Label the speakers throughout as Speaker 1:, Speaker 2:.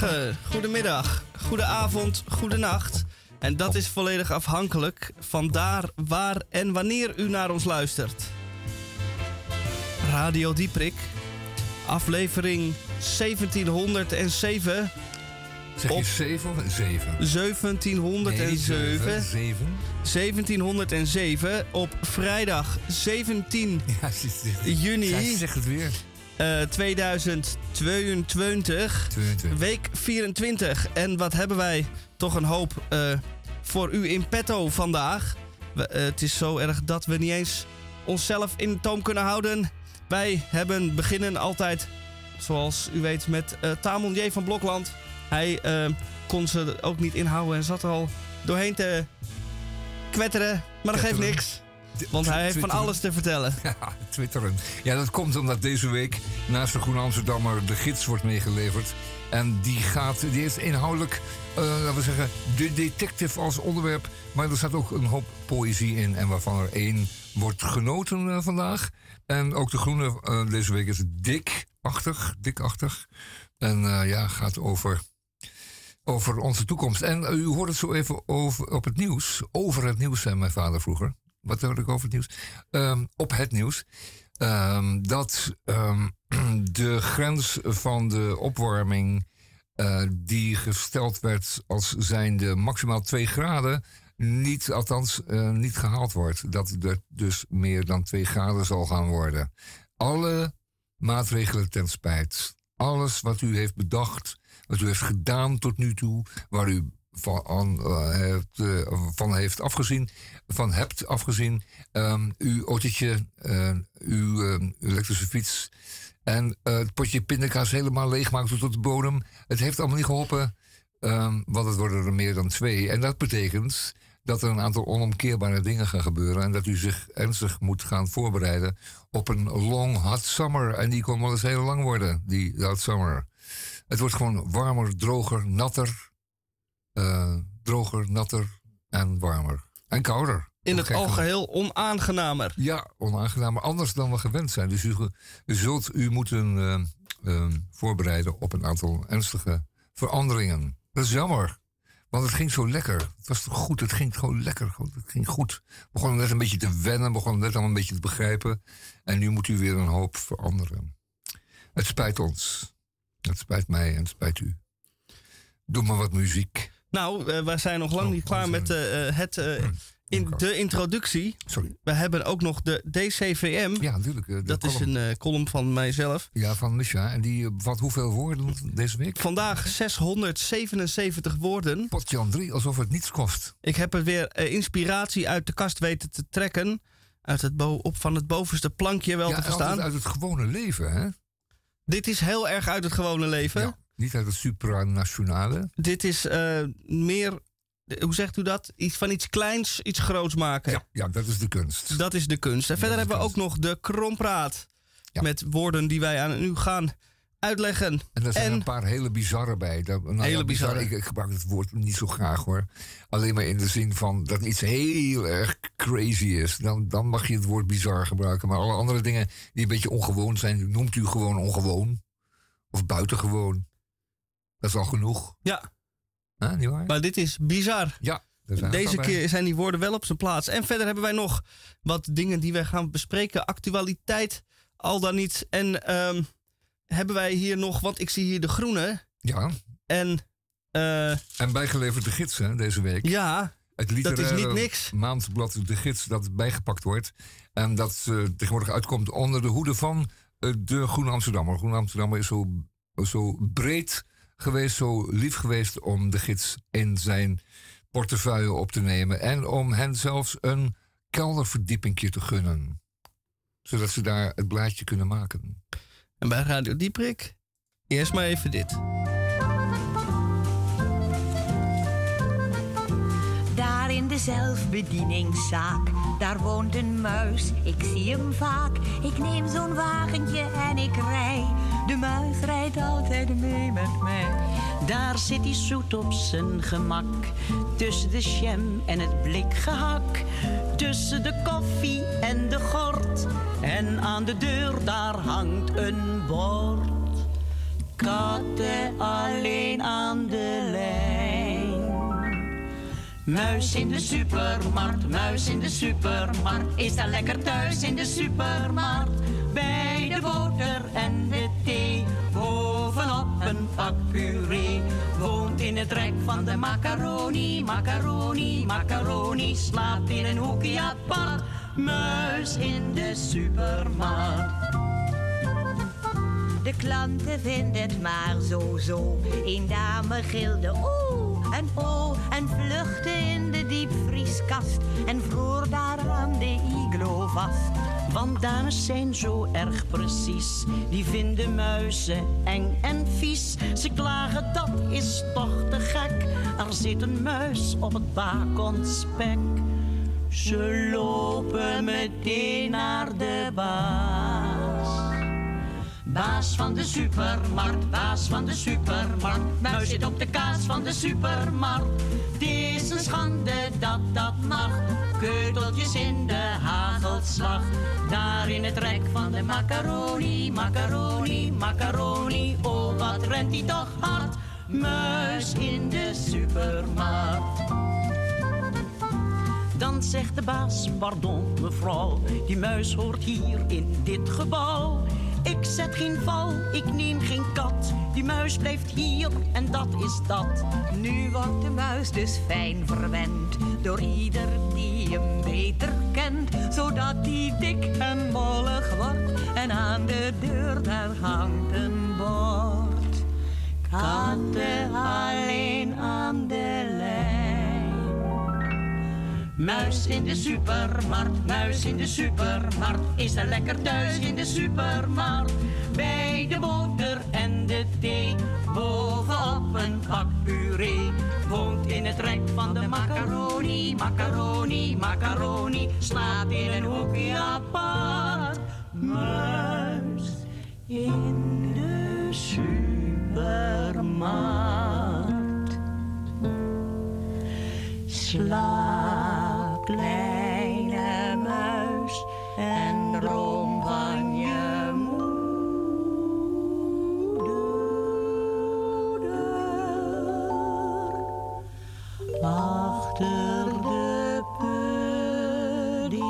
Speaker 1: Goedemorgen, goedemiddag, goedenavond, goedenacht. En dat is volledig afhankelijk van daar, waar en wanneer u naar ons luistert. Radio Dieprik, aflevering 1707.
Speaker 2: Zeg je
Speaker 1: Op-
Speaker 2: 7 of 7?
Speaker 1: 1707.
Speaker 2: 7.
Speaker 1: 1707 op vrijdag 17
Speaker 2: Ja, ze zegt-
Speaker 1: juni
Speaker 2: zegt het weer.
Speaker 1: Eh, 2022.
Speaker 2: 22.
Speaker 1: Week 24. En wat hebben wij toch een hoop eh, voor u in petto vandaag. We- eh, het is zo erg dat we niet eens onszelf in toom kunnen houden. Wij hebben beginnen altijd, zoals u weet, met eh Tamon J. van Blokland. Hij eh, kon ze ook niet inhouden en zat er al doorheen te kwetteren. Maar dat geeft niks, want hij heeft van alles te vertellen.
Speaker 2: Ja, twitteren. Ja, dat komt omdat deze week naast de Groene Amsterdammer de gids wordt meegeleverd. En die gaat, die heeft inhoudelijk, eh, laten we zeggen, de detective als onderwerp. Maar er staat ook een hoop poëzie in en waarvan er één wordt genoten eh, vandaag. En ook de Groene eh, deze week is dikachtig, dikachtig. En ja, gaat over, over onze toekomst. En u hoort het zo even over, op het nieuws. Over het nieuws, zei mijn vader vroeger. Wat hoorde ik over het nieuws? Ehm, op het nieuws. ehm, dat ehm, de grens van de opwarming eh, die gesteld werd als zijnde maximaal 2 graden, niet, althans eh, niet gehaald wordt. Dat het dus meer dan 2 graden zal gaan worden. Alle maatregelen ten spijt. Alles wat u heeft bedacht, wat u heeft gedaan tot nu toe, waar u van, eh, van heeft afgezien, van hebt afgezien, ehm, uw autootje, eh, uw eh, elektrische fiets en eh, het potje pindakaas helemaal leegmaken tot de bodem. Het heeft allemaal niet geholpen, ehm, want het worden er meer dan twee. En dat betekent dat er een aantal onomkeerbare dingen gaan gebeuren en dat u zich ernstig moet gaan voorbereiden op een long hot summer. En die kon wel eens heel lang worden, die hot summer. Het wordt gewoon warmer, droger, natter. Eh, droger, natter en warmer. En kouder.
Speaker 1: In het algeheel onaangenamer.
Speaker 2: Ja, onaangenaam, maar anders dan we gewend zijn. Dus u, u zult u moeten eh, eh, voorbereiden op een aantal ernstige veranderingen. Dat is jammer, want het ging zo lekker. Het was toch goed, het ging gewoon lekker. Het ging goed. We begonnen net een beetje te wennen, we begonnen net allemaal een beetje te begrijpen. En nu moet u weer een hoop veranderen. Het spijt ons. Het spijt mij en het spijt u. Doe maar wat muziek.
Speaker 1: Nou, eh, wij zijn nog lang
Speaker 2: Oh,
Speaker 1: niet klaar
Speaker 2: oh,
Speaker 1: met eh, eh, het, eh, in de introductie.
Speaker 2: Sorry.
Speaker 1: We hebben ook nog de DCVM.
Speaker 2: Ja, natuurlijk.
Speaker 1: dat is een column van mijzelf.
Speaker 2: Ja, van Misha. En die bevat hoeveel woorden deze week?
Speaker 1: Vandaag 677 woorden.
Speaker 2: Potjan 3, alsof het niets kost.
Speaker 1: Ik heb er weer inspiratie uit de kast weten te trekken. Uit het bo- op van het bovenste plankje wel
Speaker 2: ja,
Speaker 1: te verstaan.
Speaker 2: uit het gewone leven, hè?
Speaker 1: Dit is heel erg uit het gewone leven.
Speaker 2: Ja, niet uit het supranationale.
Speaker 1: Dit is eh, meer, hoe zegt u dat? Iets van iets kleins, iets groots maken.
Speaker 2: Ja, ja, dat is de kunst.
Speaker 1: Dat is de kunst. En verder hebben we ook nog de krompraat.
Speaker 2: Ja.
Speaker 1: Met woorden die wij aan u gaan uitleggen.
Speaker 2: En er zijn
Speaker 1: En-
Speaker 2: een paar hele bizarre bij. Dat, nou ja,
Speaker 1: Hele
Speaker 2: bizar,
Speaker 1: bizarre.
Speaker 2: Ik, ik gebruik het woord niet zo graag hoor. Alleen maar in de zin van dat iets heel erg crazy is. Dan, dan mag je het woord bizar gebruiken. Maar alle andere dingen die een beetje ongewoon zijn, noemt u gewoon ongewoon. Of buitengewoon. Dat is al genoeg.
Speaker 1: Ja,
Speaker 2: Huh, niet waar?
Speaker 1: maar dit is bizar.
Speaker 2: ja.
Speaker 1: Deze keer zijn die woorden wel op zijn plaats. En verder hebben wij nog wat dingen die wij gaan bespreken. Actualiteit, al dan niet. En ehm, hebben wij hier nog, want ik zie hier de groene.
Speaker 2: Ja,
Speaker 1: En eh,
Speaker 2: en bijgeleverd de gids hè, deze week.
Speaker 1: ja,
Speaker 2: Het
Speaker 1: dat is niet niks.
Speaker 2: maandblad De Gids dat bijgepakt wordt. En dat eh, tegenwoordig uitkomt onder de hoede van eh, de Groene Amsterdammer. Groene Amsterdammer is zo, zo breed geweest, zo lief geweest om de gids in zijn portefeuille op te nemen. En om hen zelfs een kelderverdiepingje te gunnen. Zodat ze daar het blaadje kunnen maken.
Speaker 1: En bij Radio Dieprik, eerst maar even dit.
Speaker 3: Daar in de zelfbedieningszaak, daar woont een muis. Ik zie hem vaak. Ik neem zo'n wagentje en ik rij. De muis rijdt altijd mee met mij. Daar zit hij zoet op zijn gemak. Tussen de jam en het blikgehak. Tussen de koffie en de gort. En aan de deur daar hangt een bord. katten alleen aan de lijn. Muis in de supermarkt, muis in de supermarkt. Is daar lekker thuis in de supermarkt. Bij de boter en de thee. Bovenop een pak puree. Woont in het rek van de macaroni, macaroni, macaroni. Slaapt in een hoekje apart. Muis in de supermarkt. De klanten vinden het maar zo zo. Een dame gilde oeh en oh en vluchtte in de diepvrieskast en vroor daar aan de iglo vast. Want dames zijn zo erg precies, die vinden muizen eng en vies. Ze klagen dat is toch te gek, er zit een muis op het bakonspek. Ze lopen meteen naar de baas. Baas van de supermarkt, baas van de supermarkt. Muis zit op de kaas van de supermarkt. Het is een schande dat dat mag. Keuteltjes in de hagelslag. Daar in het rek van de macaroni, macaroni, macaroni. Oh, wat rent die toch hard. Muis in de supermarkt. Dan zegt de baas, pardon mevrouw, die muis hoort hier in dit gebouw. Ik zet geen val, ik neem geen kat. Die muis blijft hier en dat is dat. Nu wordt de muis dus fijn verwend door ieder die hem beter kent. Zodat die dik en mollig wordt en aan de deur daar hangt een bord. Katten alleen Muis in de supermarkt, muis in de supermarkt. Is er lekker thuis in de supermarkt. Bij de boter en de thee. Bovenop een pak puree. Woont in het rek van de macaroni, macaroni, macaroni. Slaapt in een hoekje apart. Muis in de supermarkt. Slaap, kleine muis, en droom van je moeder. Achter de puddingpoeder.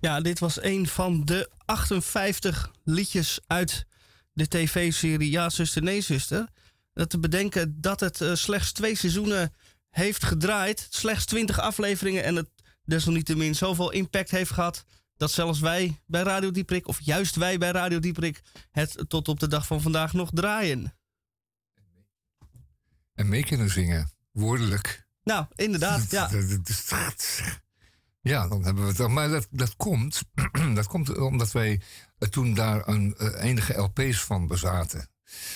Speaker 1: Ja, dit was een van de 58 liedjes uit de tv-serie Ja, zuster, nee, zuster. Dat te bedenken dat het eh, slechts twee seizoenen heeft gedraaid. Slechts 20 afleveringen en het desalniettemin zoveel impact heeft gehad. Dat zelfs wij bij Radio Dieprik, of juist wij bij Radio Dieprik, het tot op de dag van vandaag nog draaien.
Speaker 2: En mee kunnen zingen, woordelijk.
Speaker 1: Nou, inderdaad, ja.
Speaker 2: Ja, dan hebben we het. Maar dat, dat, komt, dat komt omdat wij toen daar een, eh, enige LP's van bezaten.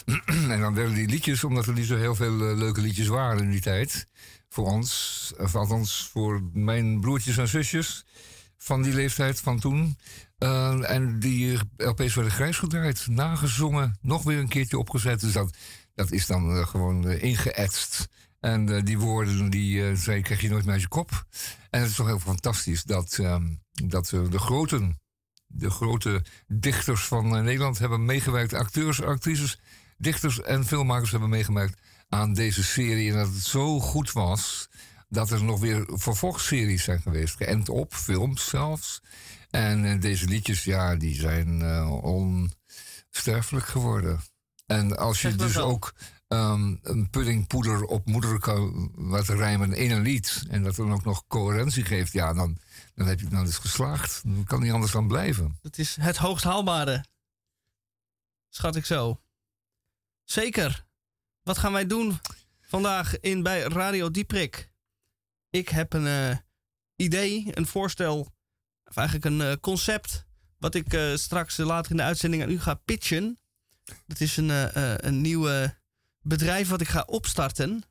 Speaker 2: en dan werden die liedjes, omdat er niet zo heel veel eh, leuke liedjes waren in die tijd. Voor ons, of althans voor mijn broertjes en zusjes van die leeftijd van toen. En die LP's werden grijs gedraaid, nagezongen, nog weer een keertje opgezet. Dus dat, dat is dan gewoon ingeëtst. En die woorden, die zei, krijg je nooit meer uit je kop. En het is toch heel fantastisch dat, um, dat de groten, de grote dichters van Nederland hebben meegewerkt. Acteurs, actrices, dichters en filmmakers hebben meegewerkt aan deze serie. En dat het zo goed was dat er nog weer vervolgseries zijn geweest. Geënt op, films zelfs. En deze liedjes, ja, die zijn onsterfelijk geworden. En als je dus ook um, een puddingpoeder op moeder kan laten rijmen in een lied. En dat dan ook nog coherentie geeft. Ja, dan, dan heb je dan dus geslaagd. Dan kan niet anders dan blijven.
Speaker 1: Dat is het hoogst haalbare. Schat ik zo. Zeker. Wat gaan wij doen vandaag in bij Radio Dieprik? Ik heb een uh, idee, een voorstel, of eigenlijk een uh, concept, wat ik uh, straks later in de uitzending aan u ga pitchen. Dat is een, een nieuwe bedrijf wat ik ga opstarten.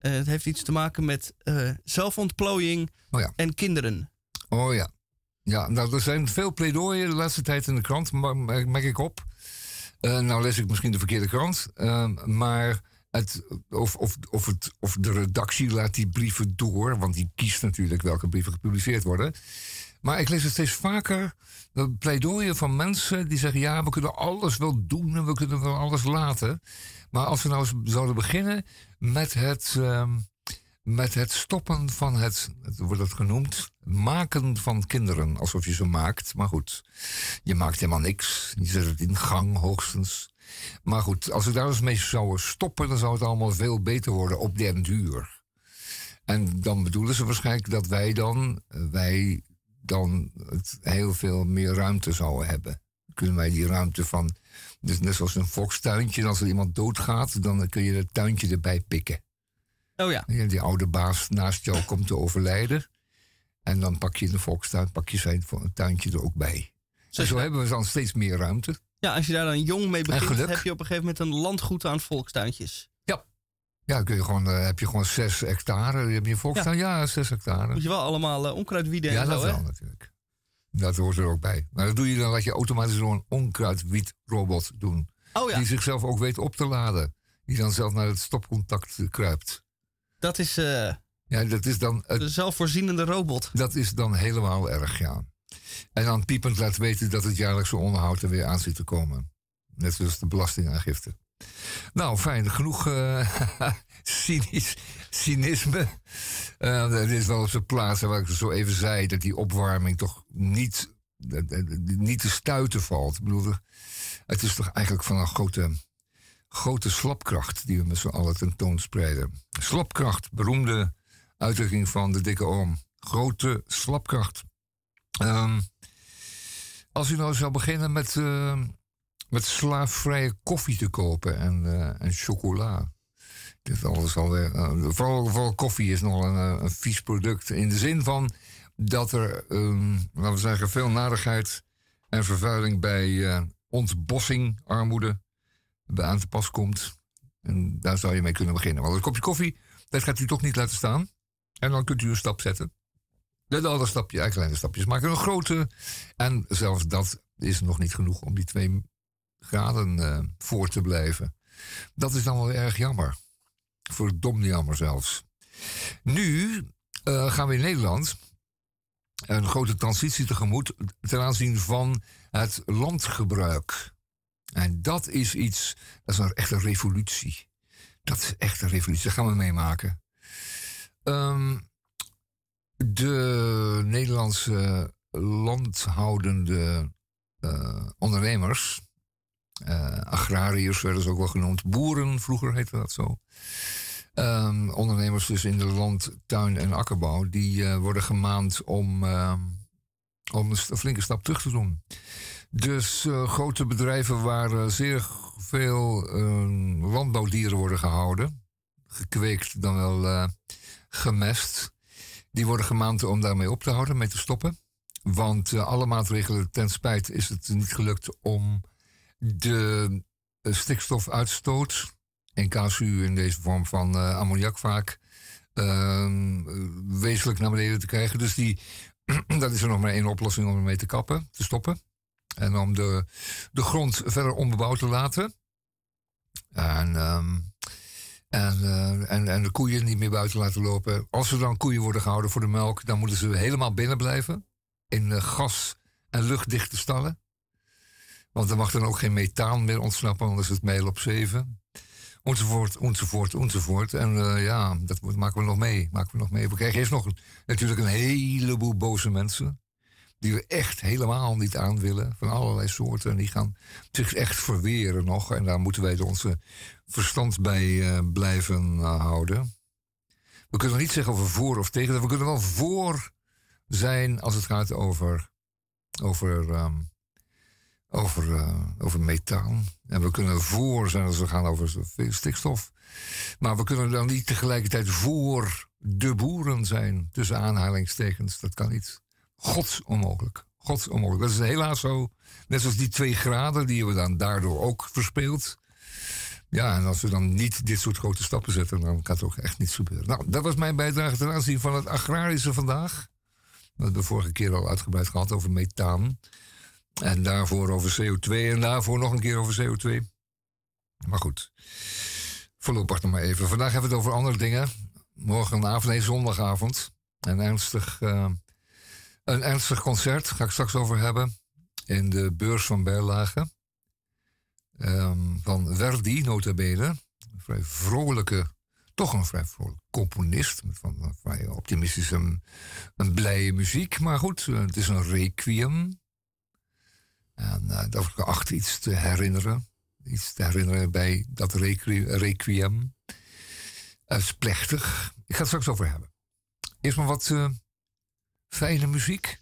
Speaker 1: Uh, het heeft iets te maken met uh, zelfontplooiing
Speaker 2: oh ja.
Speaker 1: en kinderen.
Speaker 2: Oh ja. Ja, nou, er zijn veel pleidooien de laatste tijd in de krant, merk ik op. Uh, nou lees ik misschien de verkeerde krant. maar het, of, of, of, het, of de redactie laat die brieven door, want die kiest natuurlijk welke brieven gepubliceerd worden. Maar ik lees het steeds vaker, pleidooien van mensen die zeggen: ja, we kunnen alles wel doen en we kunnen wel alles laten. Maar als we nou eens zouden beginnen met het, ehm, met het stoppen van het, wordt het genoemd, maken van kinderen. Alsof je ze maakt. Maar goed, je maakt helemaal niks. Je zet het in gang hoogstens. Maar goed, als we daar eens mee zouden stoppen, dan zou het allemaal veel beter worden op den duur. En dan bedoelen ze waarschijnlijk dat wij dan, wij dan het heel veel meer ruimte zouden hebben. Kunnen wij die ruimte van, dus net zoals een volkstuintje, als er iemand doodgaat, dan kun je het tuintje erbij pikken.
Speaker 1: Oh ja.
Speaker 2: En die oude baas naast jou komt te overlijden. En dan pak je in de volkstuin, pak je zijn tuintje er ook bij. Zo, zo hebben we dan steeds meer ruimte.
Speaker 1: Ja, als je daar dan jong mee begint, heb je op een gegeven moment een landgoed aan volkstuintjes.
Speaker 2: Ja. Kun je gewoon, uh, heb je gewoon zes hectare. Heb je een volkstuin? Ja, ja zes hectare.
Speaker 1: Moet je wel allemaal uh, onkruid wieden
Speaker 2: ja,
Speaker 1: en zo,
Speaker 2: dat wel natuurlijk. Dat hoort er ook bij. Maar dat doe je dan, laat je automatisch zo'n onkruidwiedrobot doen.
Speaker 1: Oh ja.
Speaker 2: Die zichzelf ook weet op te laden. Die dan zelf naar het stopcontact kruipt.
Speaker 1: Dat is... Uh,
Speaker 2: ja, dat is dan...
Speaker 1: de zelfvoorzienende robot.
Speaker 2: Dat is dan helemaal erg, ja. En dan piepend laat weten dat het jaarlijkse onderhoud er weer aan zit te komen. Net zoals de belastingaangifte. Nou, fijn. Genoeg cynisch, cynisme. Uh, het is wel op zijn plaats, waar ik zo even zei, dat die opwarming toch niet, niet te stuiten valt. Ik bedoel, het is toch eigenlijk van een grote, grote slapkracht die we met z'n allen tentoonspreiden. Slapkracht, beroemde uitdrukking van de dikke oom. Grote slapkracht. Um, als u nou zou beginnen met, uh, met slaafvrije koffie te kopen en, uh, en chocola. Dit alles alweer, uh, vooral, vooral koffie is nog een, een, vies product. In de zin van dat er, um, laten we zeggen, veel narigheid en vervuiling bij ontbossing, armoede, bij aan te pas komt. En daar zou je mee kunnen beginnen. Want een kopje koffie, dat gaat u toch niet laten staan. En dan kunt u een stap zetten. De andere stapje, kleine stapjes maken een grote. En zelfs dat is nog niet genoeg om die twee graden uh, voor te blijven. Dat is dan wel erg jammer. Verdomd jammer zelfs. Nu uh, gaan we in Nederland een grote transitie tegemoet ten aanzien van het landgebruik. En dat is iets, dat is een echte revolutie. Dat is echt een revolutie, dat gaan we meemaken. Um, de Nederlandse landhoudende uh, ondernemers, agrariërs werden ze ook wel genoemd, boeren, vroeger heette dat zo. Um, ondernemers dus in de land, tuin en akkerbouw, die uh, worden gemaand om, om een flinke stap terug te doen. Dus grote bedrijven waar zeer veel landbouwdieren worden gehouden, gekweekt dan wel gemest die worden gemaand om daarmee op te houden, mee te stoppen. Want alle maatregelen ten spijt is het niet gelukt om de uh, stikstofuitstoot, en KSU in deze vorm van uh, ammoniak vaak, ehm, wezenlijk naar beneden te krijgen. Dus die, dat is er nog maar één oplossing om ermee te kappen, te stoppen. En om de, de grond verder onbebouwd te laten. En um, en, en, de koeien niet meer buiten laten lopen. Als er dan koeien worden gehouden voor de melk, dan moeten ze helemaal binnen blijven. In gas- en luchtdichte stallen. Want er mag dan ook geen methaan meer ontsnappen, anders is het mail op zeven. Enzovoort, enzovoort, enzovoort. En uh, ja, dat maken we nog mee. Maken we nog mee. We krijgen eerst nog natuurlijk een heleboel boze mensen die we echt helemaal niet aan willen, van allerlei soorten. En die gaan zich echt verweren nog. En daar moeten wij onze verstand bij uh, blijven uh, houden. We kunnen niet zeggen of we voor of tegen We kunnen wel voor zijn als het gaat over, over, um, over, uh, over methaan. En we kunnen voor zijn als het gaat over stikstof. Maar we kunnen dan niet tegelijkertijd voor de boeren zijn, tussen aanhalingstekens. Dat kan niet. Gods onmogelijk. Gods onmogelijk. Dat is helaas zo. Net zoals die twee graden die we dan daardoor ook verspeeld. Ja, en als we dan niet dit soort grote stappen zetten, dan kan het ook echt niets gebeuren. Nou, dat was mijn bijdrage ten aanzien van het agrarische vandaag. We hebben de vorige keer al uitgebreid gehad over methaan. En daarvoor over CO2 en daarvoor nog een keer over CO2. Maar goed. Voorlopig nog maar even. Vandaag hebben we het over andere dingen. Morgenavond, nee, zondagavond. Een ernstig, uh, een ernstig concert, ga ik straks over hebben. In de beurs van Berlage. Um, van Verdi, nota bene. Een vrij vrolijke, toch een vrij vrolijke componist. Van vrij optimistische, een blije muziek. Maar goed, eh, het is een requiem. En uh, dat geacht iets te herinneren iets te herinneren bij dat requiem. Dat is plechtig. Ik ga het straks over hebben. Eerst maar wat uh, fijne muziek.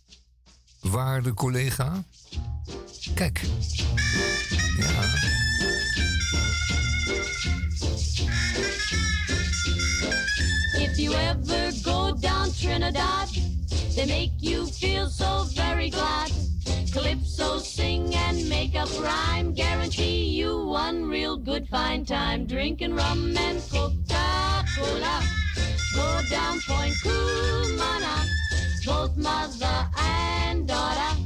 Speaker 2: Waarde collega. Kijk. Ja.
Speaker 4: If you ever go down Trinidad, they make you feel so very glad. Calypso sing and make up rhyme. Guarantee you one real good fine time. Drinking rum and Coca-Cola. Go down Point Cumana. Both mother and daughter.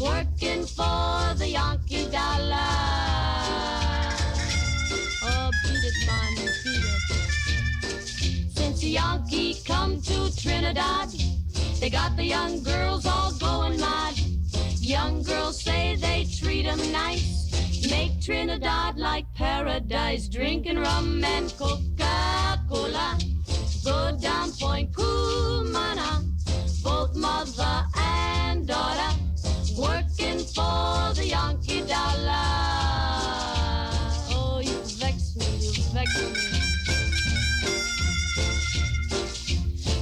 Speaker 4: Working for the Yankee dollar. Oh, beat it, man, beat it. Since the Yankee come to Trinidad, they got the young girls all going mad. Young girls say they treat 'em nice. Make Trinidad like paradise. Drinking rum and Coca-Cola. Go down Point Cumana. Both mother and daughter. Working for the Yankee dollar. Oh, you vex me, you vex me.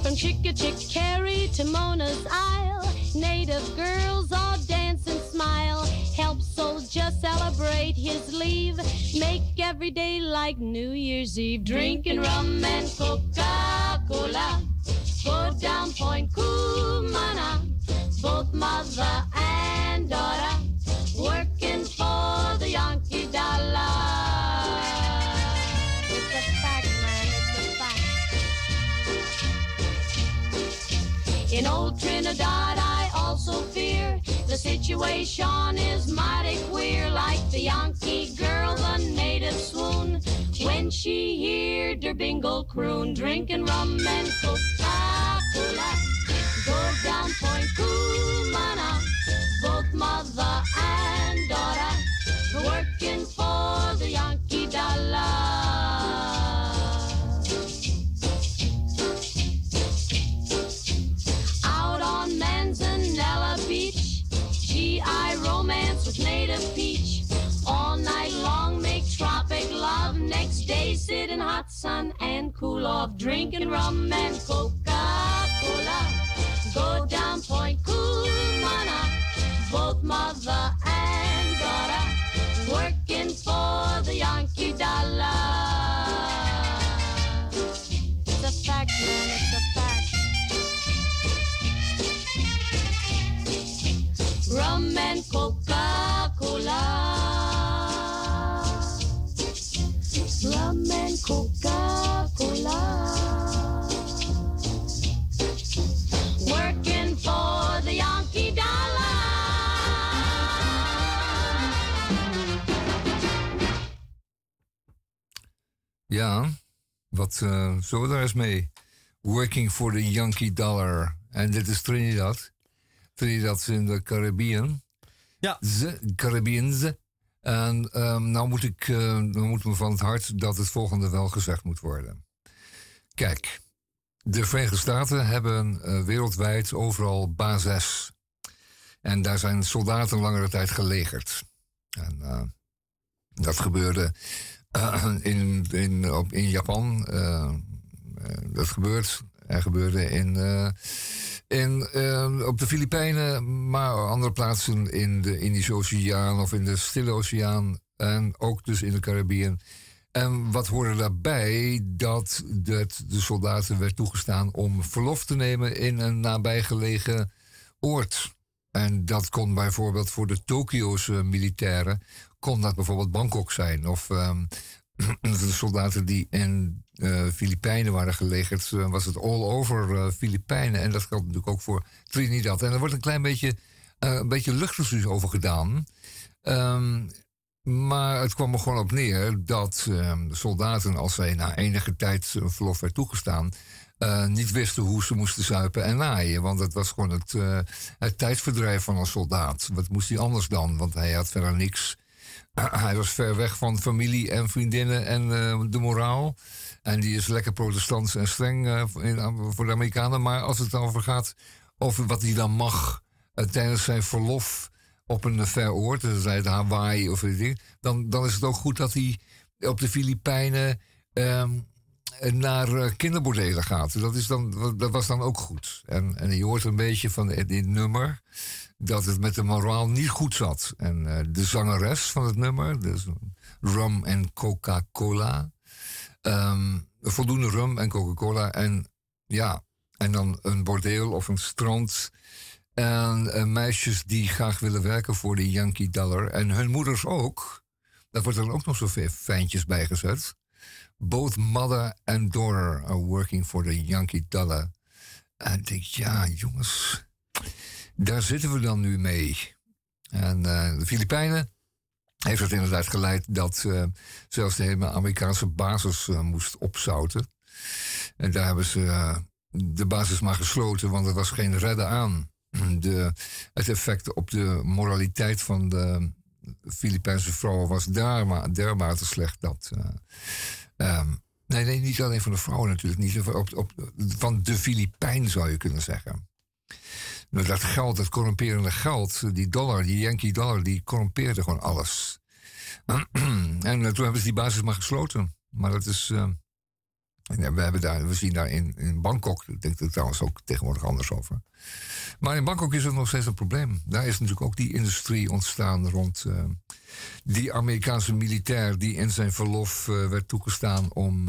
Speaker 4: From Chickachickarry to Mona's Isle, native girls all smile. Help soldier celebrate his leave. Make every day like New Year's Eve. Drinking rum and Coca-Cola. Go down Point Cumana. Both mother and daughter. Working for the Yankee dollar. It's a fact, man. It's a fact. In old Trinidad, situation is mighty queer, like the Yankee girl, the native swoon. When she heard her bingle croon, drinking rum and Coca-Cola. Go down Point Cumana, both mother and daughter, working for the Yankee dollar. In hot sun and cool off. Drinking rum and Coca-Cola. Go down Point Cumana. Both mother and daughter working for the Yankee dollar. It's a fact, man, it's a fact. Rum and Coca-Cola. Coca-Cola. Working for the Yankee dollar.
Speaker 2: Ja, wat uh, zullen we daar eens mee? Working for the Yankee dollar. En dit is Trinidad. Trinidad in de Caribbean.
Speaker 1: Ja.
Speaker 2: Ze, Caribbeans. En um, nou moet ik, uh, nou moet me van het hart dat het volgende wel gezegd moet worden. Kijk, de Verenigde Staten hebben uh, wereldwijd overal bases. En daar zijn soldaten langere tijd gelegerd. En uh, dat gebeurde in, in, op, in Japan. dat gebeurt. Er gebeurde in en uh, op de Filipijnen, maar andere plaatsen in de Indische Oceaan of in de Stille Oceaan. En ook dus in de Caribbean. En wat hoorde daarbij? Dat het de soldaten werd toegestaan om verlof te nemen in een nabijgelegen oord. En dat kon bijvoorbeeld voor de Tokio's militairen, kon dat bijvoorbeeld Bangkok zijn. Of um, de soldaten die in uh, Filipijnen waren gelegerd, uh, was het all over uh, Filipijnen. En dat geldt natuurlijk ook voor Trinidad. En er wordt een klein beetje, een beetje over gedaan. Um, Maar het kwam er gewoon op neer dat ehm, soldaten, als zij na enige tijd verlof werd toegestaan, uh, niet wisten hoe ze moesten zuipen en naaien. Want dat was gewoon het, uh, het tijdverdrijf van een soldaat. Wat moest hij anders dan? Want hij had verder niks. hij was ver weg van familie en vriendinnen en uh, de moraal. En die is lekker protestants en streng in, voor de Amerikanen. Maar als het over gaat over wat hij dan mag tijdens zijn verlof op een ver oord, dus Hawaii of ik, dan, dan is het ook goed dat hij op de Filipijnen um, naar kinderbordelen gaat. Dat, is dan, dat was dan ook goed. En, en je hoort een beetje van dit nummer dat het met de moraal niet goed zat. En uh, de zangeres van het nummer, dus rum en Coca-Cola. Um, voldoende rum en Coca-Cola. En ja, en dan een bordeel of een strand. En uh, meisjes die graag willen werken voor de Yankee Dollar. En hun moeders ook. Daar wordt dan ook nog zoveel fijntjes bij gezet. Both mother and daughter are working for the Yankee Dollar. En ik denk, ja, jongens, daar zitten we dan nu mee. En uh, de Filipijnen heeft het inderdaad geleid dat uh, zelfs de hele Amerikaanse basis uh, moest opzouten. En daar hebben ze de basis maar gesloten, want er was geen redden aan. De, het effect op de moraliteit van de Filipijnse vrouwen was derma, dermate slecht dat Um, nee, nee, niet alleen van de vrouwen natuurlijk. Niet op, op, van de Filipijn zou je kunnen zeggen. Nou, dat geld, dat corrumperende geld, die dollar, die Yankee dollar, die corrumpeerde gewoon alles. en uh, toen hebben ze die basis maar gesloten. Maar dat is. Uh, we, hebben daar, we zien daar in, in Bangkok, ik denk er trouwens ook tegenwoordig anders over. Maar in Bangkok is het nog steeds een probleem. Daar is natuurlijk ook die industrie ontstaan rond die Amerikaanse militair die in zijn verlof werd toegestaan om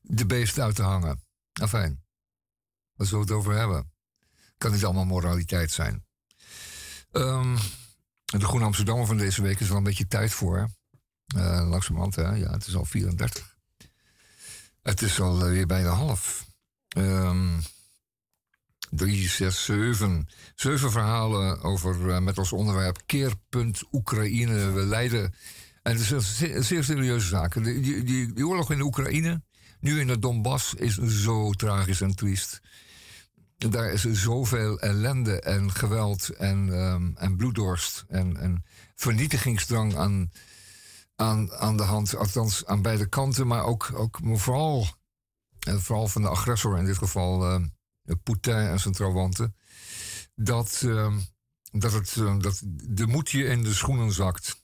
Speaker 2: de beest uit te hangen. Afijn, waar zullen we het over hebben? Kan niet allemaal moraliteit zijn. Um, de Groene Amsterdammer van deze week is wel een beetje tijd voor. Uh, langzamerhand, hè? Ja, het is al 34. Het is al weer bijna half. Um, drie, zes, zeven. Zeven verhalen over, uh, met als onderwerp Keerpunt Oekraïne. We leiden. En het is een zeer, serieuze zaak. Die, oorlog in Oekraïne, nu in de Donbass, is zo tragisch en triest. Daar is zoveel ellende en geweld en, um, en bloeddorst en, vernietigingsdrang aan, aan, aan de hand. Althans, aan beide kanten, maar ook, ook vooral, vooral van de agressor in dit geval. Uh, Poetin en zijn trawanten, dat, uh, dat, het, dat de moed je in de schoenen zakt.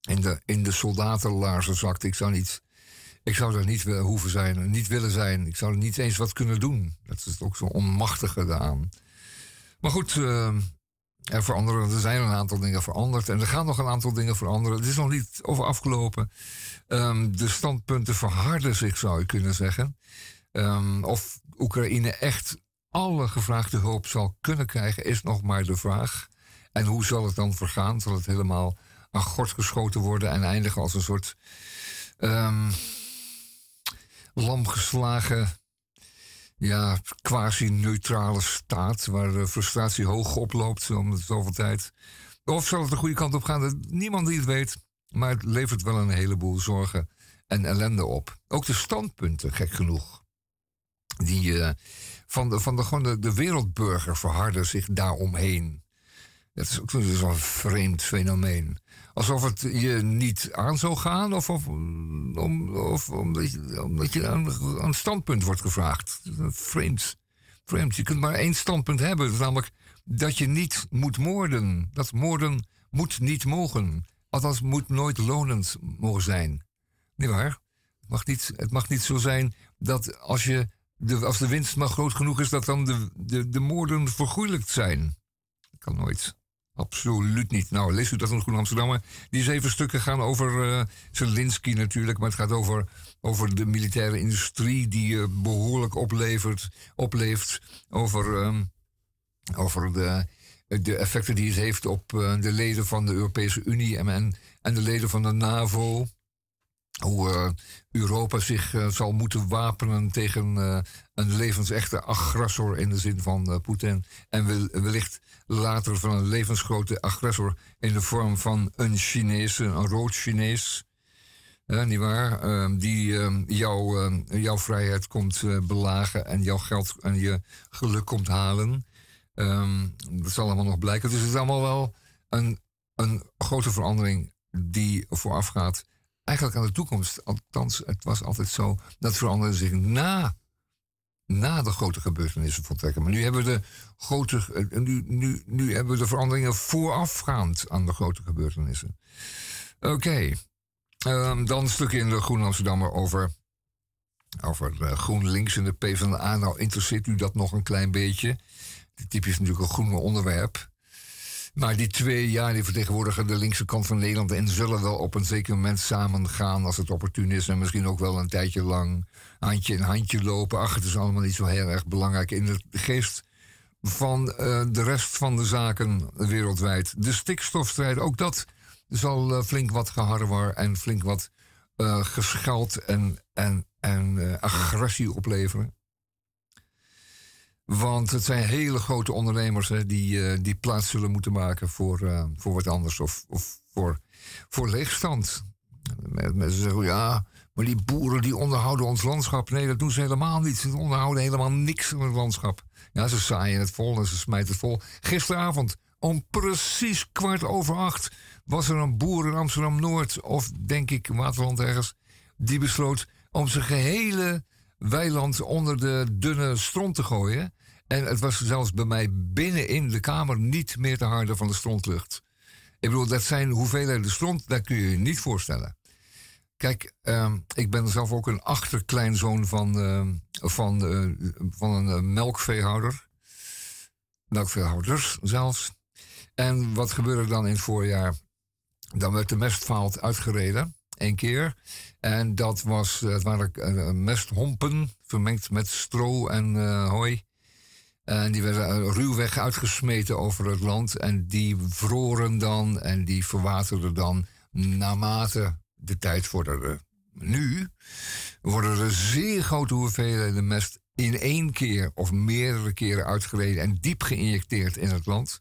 Speaker 2: In de, in de soldatenlaarzen zakt. Ik zou, niet, ik zou daar niet hoeven zijn, niet willen zijn. Ik zou er niet eens wat kunnen doen. Dat is ook zo onmachtige aan. Maar goed, uh, er, veranderen, er zijn een aantal dingen veranderd. En er gaan nog een aantal dingen veranderen. Het is nog niet over afgelopen. Um, de standpunten verharden zich, zou je kunnen zeggen. Um, of Oekraïne echt alle gevraagde hulp zal kunnen krijgen, is nog maar de vraag. En hoe zal het dan vergaan? Zal het helemaal aan gort geschoten worden en eindigen als een soort um, lamgeslagen, ja, quasi-neutrale staat waar de frustratie hoog oploopt om de zoveel tijd? Of zal het de goede kant op gaan? Niemand die het weet, maar het levert wel een heleboel zorgen en ellende op. Ook de standpunten, gek genoeg die uh, van, de, van de, de wereldburger verharden zich daaromheen. Dat is ook zo'n vreemd fenomeen. Alsof het je niet aan zou gaan, of, of, om, omdat je, je aan, een standpunt wordt gevraagd. Vreemd. Vreemd. Je kunt maar één standpunt hebben, namelijk dat je niet moet moorden. Dat moorden moet niet mogen. Althans, moet nooit lonend mogen zijn. Niet waar? Het mag niet, het mag niet zo zijn dat als je de, als de winst maar groot genoeg is, dat dan de, de, de moorden vergoeilijkt zijn. Dat kan nooit. Absoluut niet. Nou, lees u dat in Groen Amsterdam. Die zeven stukken gaan over uh, Zelensky natuurlijk, maar het gaat over, over de militaire industrie die uh, behoorlijk oplevert, opleeft. Over, uh, over de, de effecten die het heeft op uh, de leden van de Europese Unie en, en de leden van de NAVO. Hoe Europa zich zal moeten wapenen tegen een levensechte agressor in de zin van Poetin. En wellicht later van een levensgrote agressor in de vorm van een Chinees, een rood Chinees. Ja, niet waar? Ehm, die ehm, jouw, ehm, jouw vrijheid komt belagen en jouw geld en je geluk komt halen. dat zal allemaal nog blijken. Dus het is allemaal wel een, een grote verandering die voorafgaat. Eigenlijk aan de toekomst. Althans, het was altijd zo. Dat veranderde zich na, na de grote gebeurtenissen voltrekken. Maar nu hebben we de grote, eh, nu, nu, nu hebben we de veranderingen voorafgaand aan de grote gebeurtenissen. Oké. Ehm, dan een stukje in de Groen Amsterdammer over, over GroenLinks en de PvdA. Nou, interesseert u dat nog een klein beetje? Dit typisch is natuurlijk een groene onderwerp. Maar die twee, ja, die vertegenwoordigen de linkse kant van Nederland en zullen wel op een zeker moment samen gaan als het opportun is. En misschien ook wel een tijdje lang handje in handje lopen. Ach, het is allemaal niet zo heel erg belangrijk in de geest van uh, de rest van de zaken wereldwijd. De stikstofstrijd, ook dat zal uh, flink wat geharrewar en flink wat uh, gescheld en, en, en agressie opleveren. Want het zijn hele grote ondernemers die, die plaats zullen moeten maken voor, voor wat anders of, of voor, voor leegstand. Mensen zeggen ja, maar die boeren die onderhouden ons landschap. Nee, dat doen ze helemaal niet. Ze onderhouden helemaal niks in het landschap. Ja, ze zaaien het vol en ze smijten het vol. Gisteravond om precies kwart over acht was er een boer in Amsterdam Noord, of denk ik Waterland ergens, die besloot om zijn gehele weiland onder de dunne stront te gooien. En het was zelfs bij mij binnen in de kamer niet meer te harde van de strontlucht. Ik bedoel, dat zijn hoeveelheden stront, dat kun je je niet voorstellen. Kijk, ehm, ik ben zelf ook een achterkleinzoon van, uh, van, uh, van een uh, melkveehouder. Melkveehouders zelfs. En wat gebeurde dan in het voorjaar? Dan werd de mestvaalt uitgereden, één keer. En dat was, het waren mesthompen, vermengd met stro en hooi. En die werden ruwweg uitgesmeten over het land. En die vroren dan en die verwaterden dan naarmate de tijd vorderde. Nu worden er zeer grote hoeveelheden mest in één keer of meerdere keren uitgereden en diep geïnjecteerd in het land.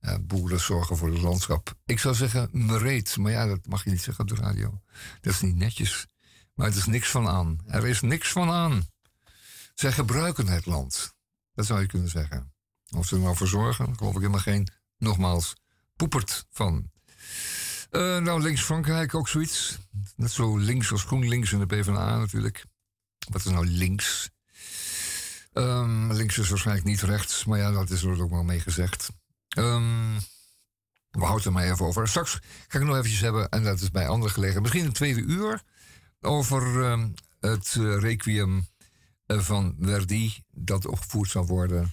Speaker 2: Uh, boeren zorgen voor het landschap. Ik zou zeggen mereed, maar ja, dat mag je niet zeggen op de radio. Dat is niet netjes. Maar het is niks van aan. Er is niks van aan. Zij gebruiken het land. Dat zou je kunnen zeggen. Of ze er nou voor zorgen, geloof ik helemaal geen, nogmaals, poepert van. Uh, nou, links Frankrijk ook zoiets. Net zo links als GroenLinks en de PvdA natuurlijk. Wat is nou links? Um, links is waarschijnlijk niet rechts, maar ja, dat is er ook wel mee gezegd. Um, we houden er maar even over. Straks ga ik nog eventjes hebben, en dat is bij andere gelegen, misschien een tweede uur, over um, het uh, requiem van Verdi, dat opgevoerd zal worden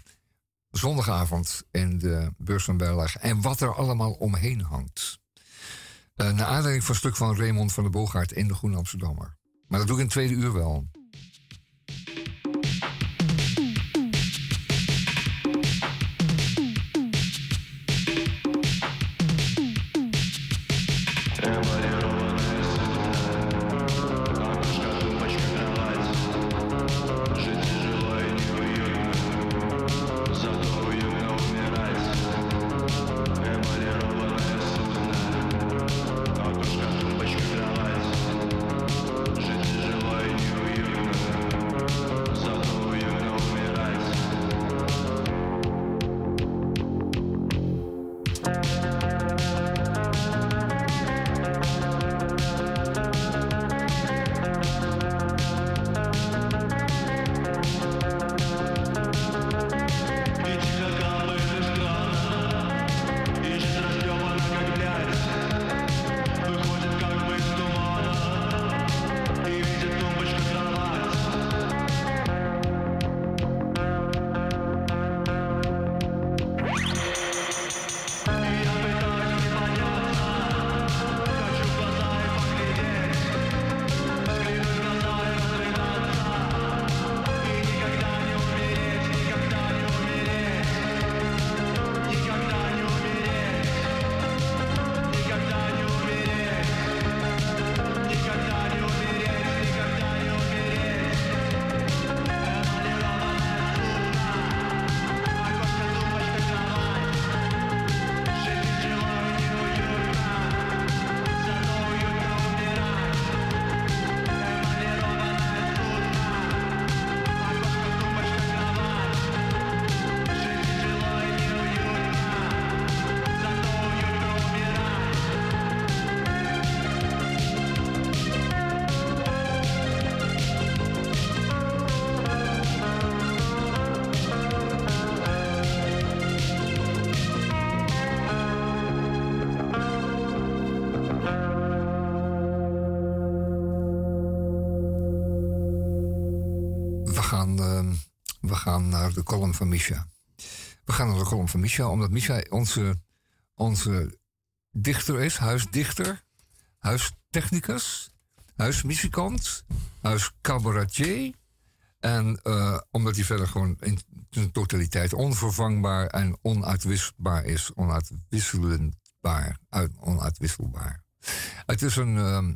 Speaker 2: zondagavond in de beurs van Berlage. En wat er allemaal omheen hangt. Uh, naar aanleiding van een stuk van Raymond van der Boogaard in de Groene Amsterdammer. Maar dat doe ik in het tweede uur wel. Van Misha. We gaan naar de column van Misha, omdat Misha onze, onze dichter is, huisdichter, huistechnicus, huismuzikant, huiscabaretier. En uh, omdat hij verder gewoon in zijn totaliteit onvervangbaar en onuitwisbaar is. Onuitwisselbaar. onuitwisselbaar. Het is een. Uh,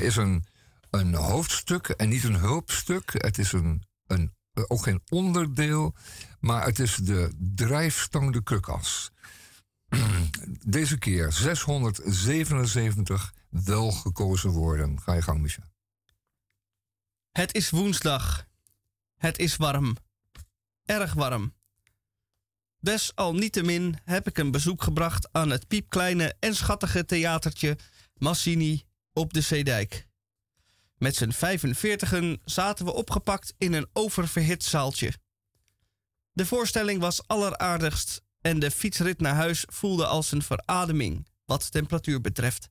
Speaker 2: is een, een hoofdstuk en niet een hulpstuk. Het is een, een, ook geen onderdeel, maar het is de drijfstang, de krukas. Deze keer 677 welgekozen woorden. Ga je gang, Misha.
Speaker 1: Het is woensdag. Het is warm. Erg warm. Desalniettemin heb ik een bezoek gebracht aan het piepkleine en schattige theatertje Massini op de Zeedijk. Met z'n 45 zaten we opgepakt in een oververhit zaaltje. De voorstelling was alleraardigst en de fietsrit naar huis voelde als een verademing wat temperatuur betreft.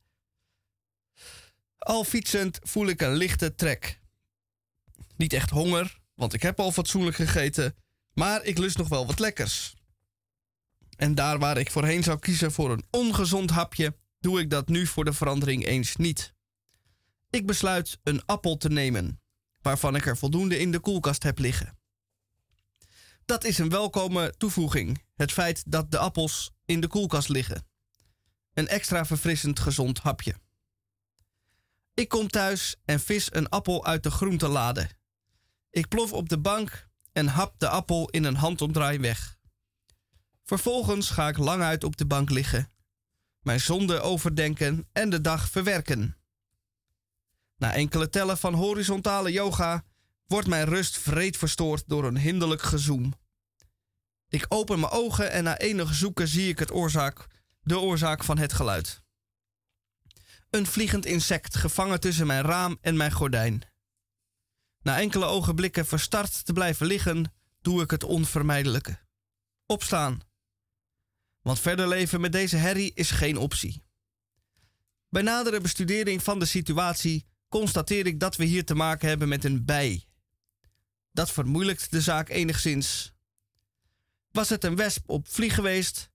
Speaker 1: Al fietsend voel ik een lichte trek. Niet echt honger, want ik heb al fatsoenlijk gegeten, maar ik lust nog wel wat lekkers. En daar waar ik voorheen zou kiezen voor een ongezond hapje, doe ik dat nu voor de verandering eens niet. Ik besluit een appel te nemen, waarvan ik er voldoende in de koelkast heb liggen. Dat is een welkome toevoeging, het feit dat de appels in de koelkast liggen. Een extra verfrissend gezond hapje. Ik kom thuis en vis een appel uit de groentelade. Ik plof op de bank en hap de appel in een handomdraai weg. Vervolgens ga ik lang uit op de bank liggen, mijn zonde overdenken en de dag verwerken. Na enkele tellen van horizontale yoga wordt mijn rust vreed verstoord door een hinderlijk gezoem. Ik open mijn ogen en na enige zoeken zie ik het oorzaak, de oorzaak van het geluid. Een vliegend insect gevangen tussen mijn raam en mijn gordijn. Na enkele ogenblikken verstard te blijven liggen, doe ik het onvermijdelijke. Opstaan. Want verder leven met deze herrie is geen optie. Bij nadere bestudering van de situatie constateer ik dat we hier te maken hebben met een bij. Dat vermoeilijkt de zaak enigszins. Was het een wesp op vlieg geweest,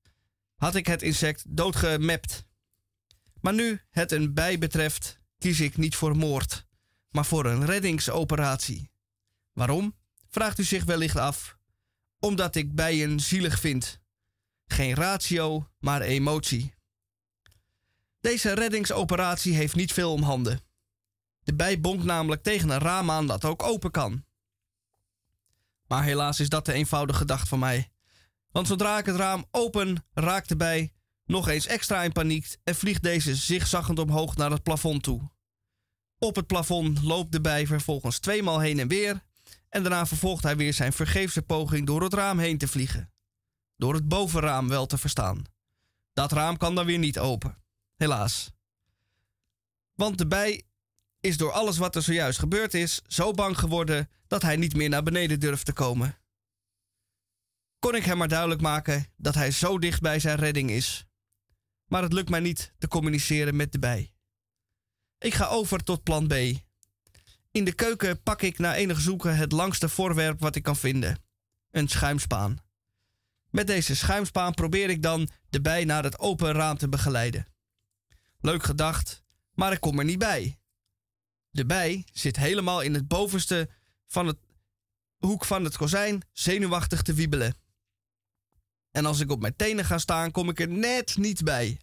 Speaker 1: had ik het insect doodgemapt. Maar nu het een bij betreft, kies ik niet voor moord, maar voor een reddingsoperatie. Waarom? Vraagt u zich wellicht af. Omdat ik bijen zielig vind. Geen ratio, maar emotie. Deze reddingsoperatie heeft niet veel om handen. De bij bonkt namelijk tegen een raam aan dat ook open kan. Maar helaas is dat de eenvoudige gedachte van mij. Want zodra ik het raam open, raakt de bij nog eens extra in paniek en vliegt deze zigzaggend omhoog naar het plafond toe. Op het plafond loopt de bij vervolgens tweemaal heen en weer en daarna vervolgt hij weer zijn vergeefse poging door het raam heen te vliegen. Door het bovenraam wel te verstaan. Dat raam kan dan weer niet open. Helaas. Want de bij is door alles wat er zojuist gebeurd is zo bang geworden dat hij niet meer naar beneden durft te komen. Kon ik hem maar duidelijk maken dat hij zo dicht bij zijn redding is. Maar het lukt mij niet te communiceren met de bij. Ik ga over tot plan B. In de keuken pak ik na enig zoeken het langste voorwerp wat ik kan vinden: een schuimspaan. Met deze schuimspaan probeer ik dan de bij naar het open raam te begeleiden. Leuk gedacht, maar ik kom er niet bij. De bij zit helemaal in het bovenste van het hoek van het kozijn zenuwachtig te wiebelen. En als ik op mijn tenen ga staan, kom ik er net niet bij.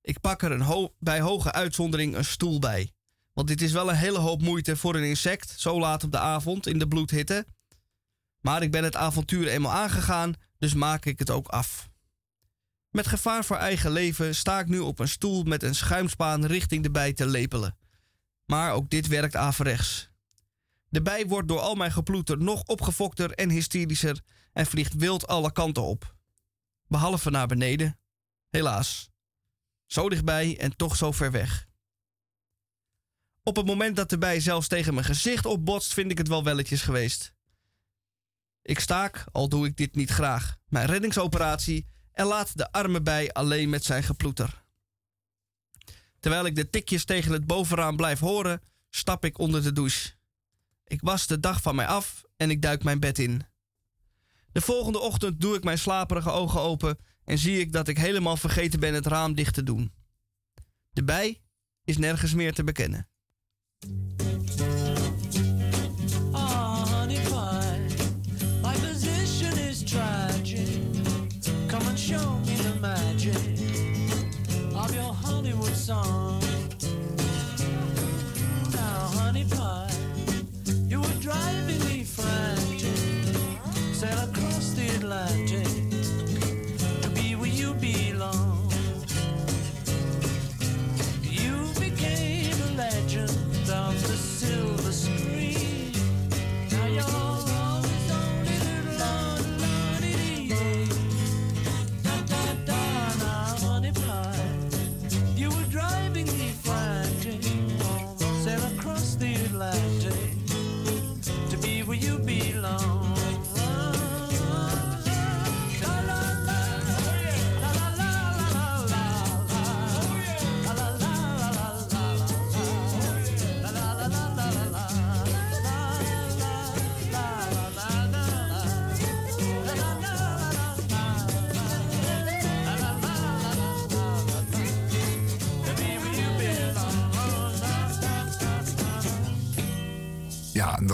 Speaker 1: Ik pak er een bij hoge uitzondering een stoel bij. Want dit is wel een hele hoop moeite voor een insect, zo laat op de avond in de bloedhitte. Maar ik ben het avontuur eenmaal aangegaan, dus maak ik het ook af. Met gevaar voor eigen leven sta ik nu op een stoel met een schuimspaan richting de bij te lepelen. Maar ook dit werkt averechts. De bij wordt door al mijn geploeter nog opgefokter en hysterischer en vliegt wild alle kanten op. Behalve naar beneden. Helaas. Zo dichtbij en toch zo ver weg. Op het moment dat de bij zelfs tegen mijn gezicht opbotst, vind ik het wel welletjes geweest. Ik staak, al doe ik dit niet graag, mijn reddingsoperatie en laat de arme bij alleen met zijn geploeter. Terwijl ik de tikjes tegen het bovenraam blijf horen, stap ik onder de douche. Ik was de dag van mij af en ik duik mijn bed in. De volgende ochtend doe ik mijn slaperige ogen open en zie ik dat ik helemaal vergeten ben het raam dicht te doen. De bij is nergens meer te bekennen.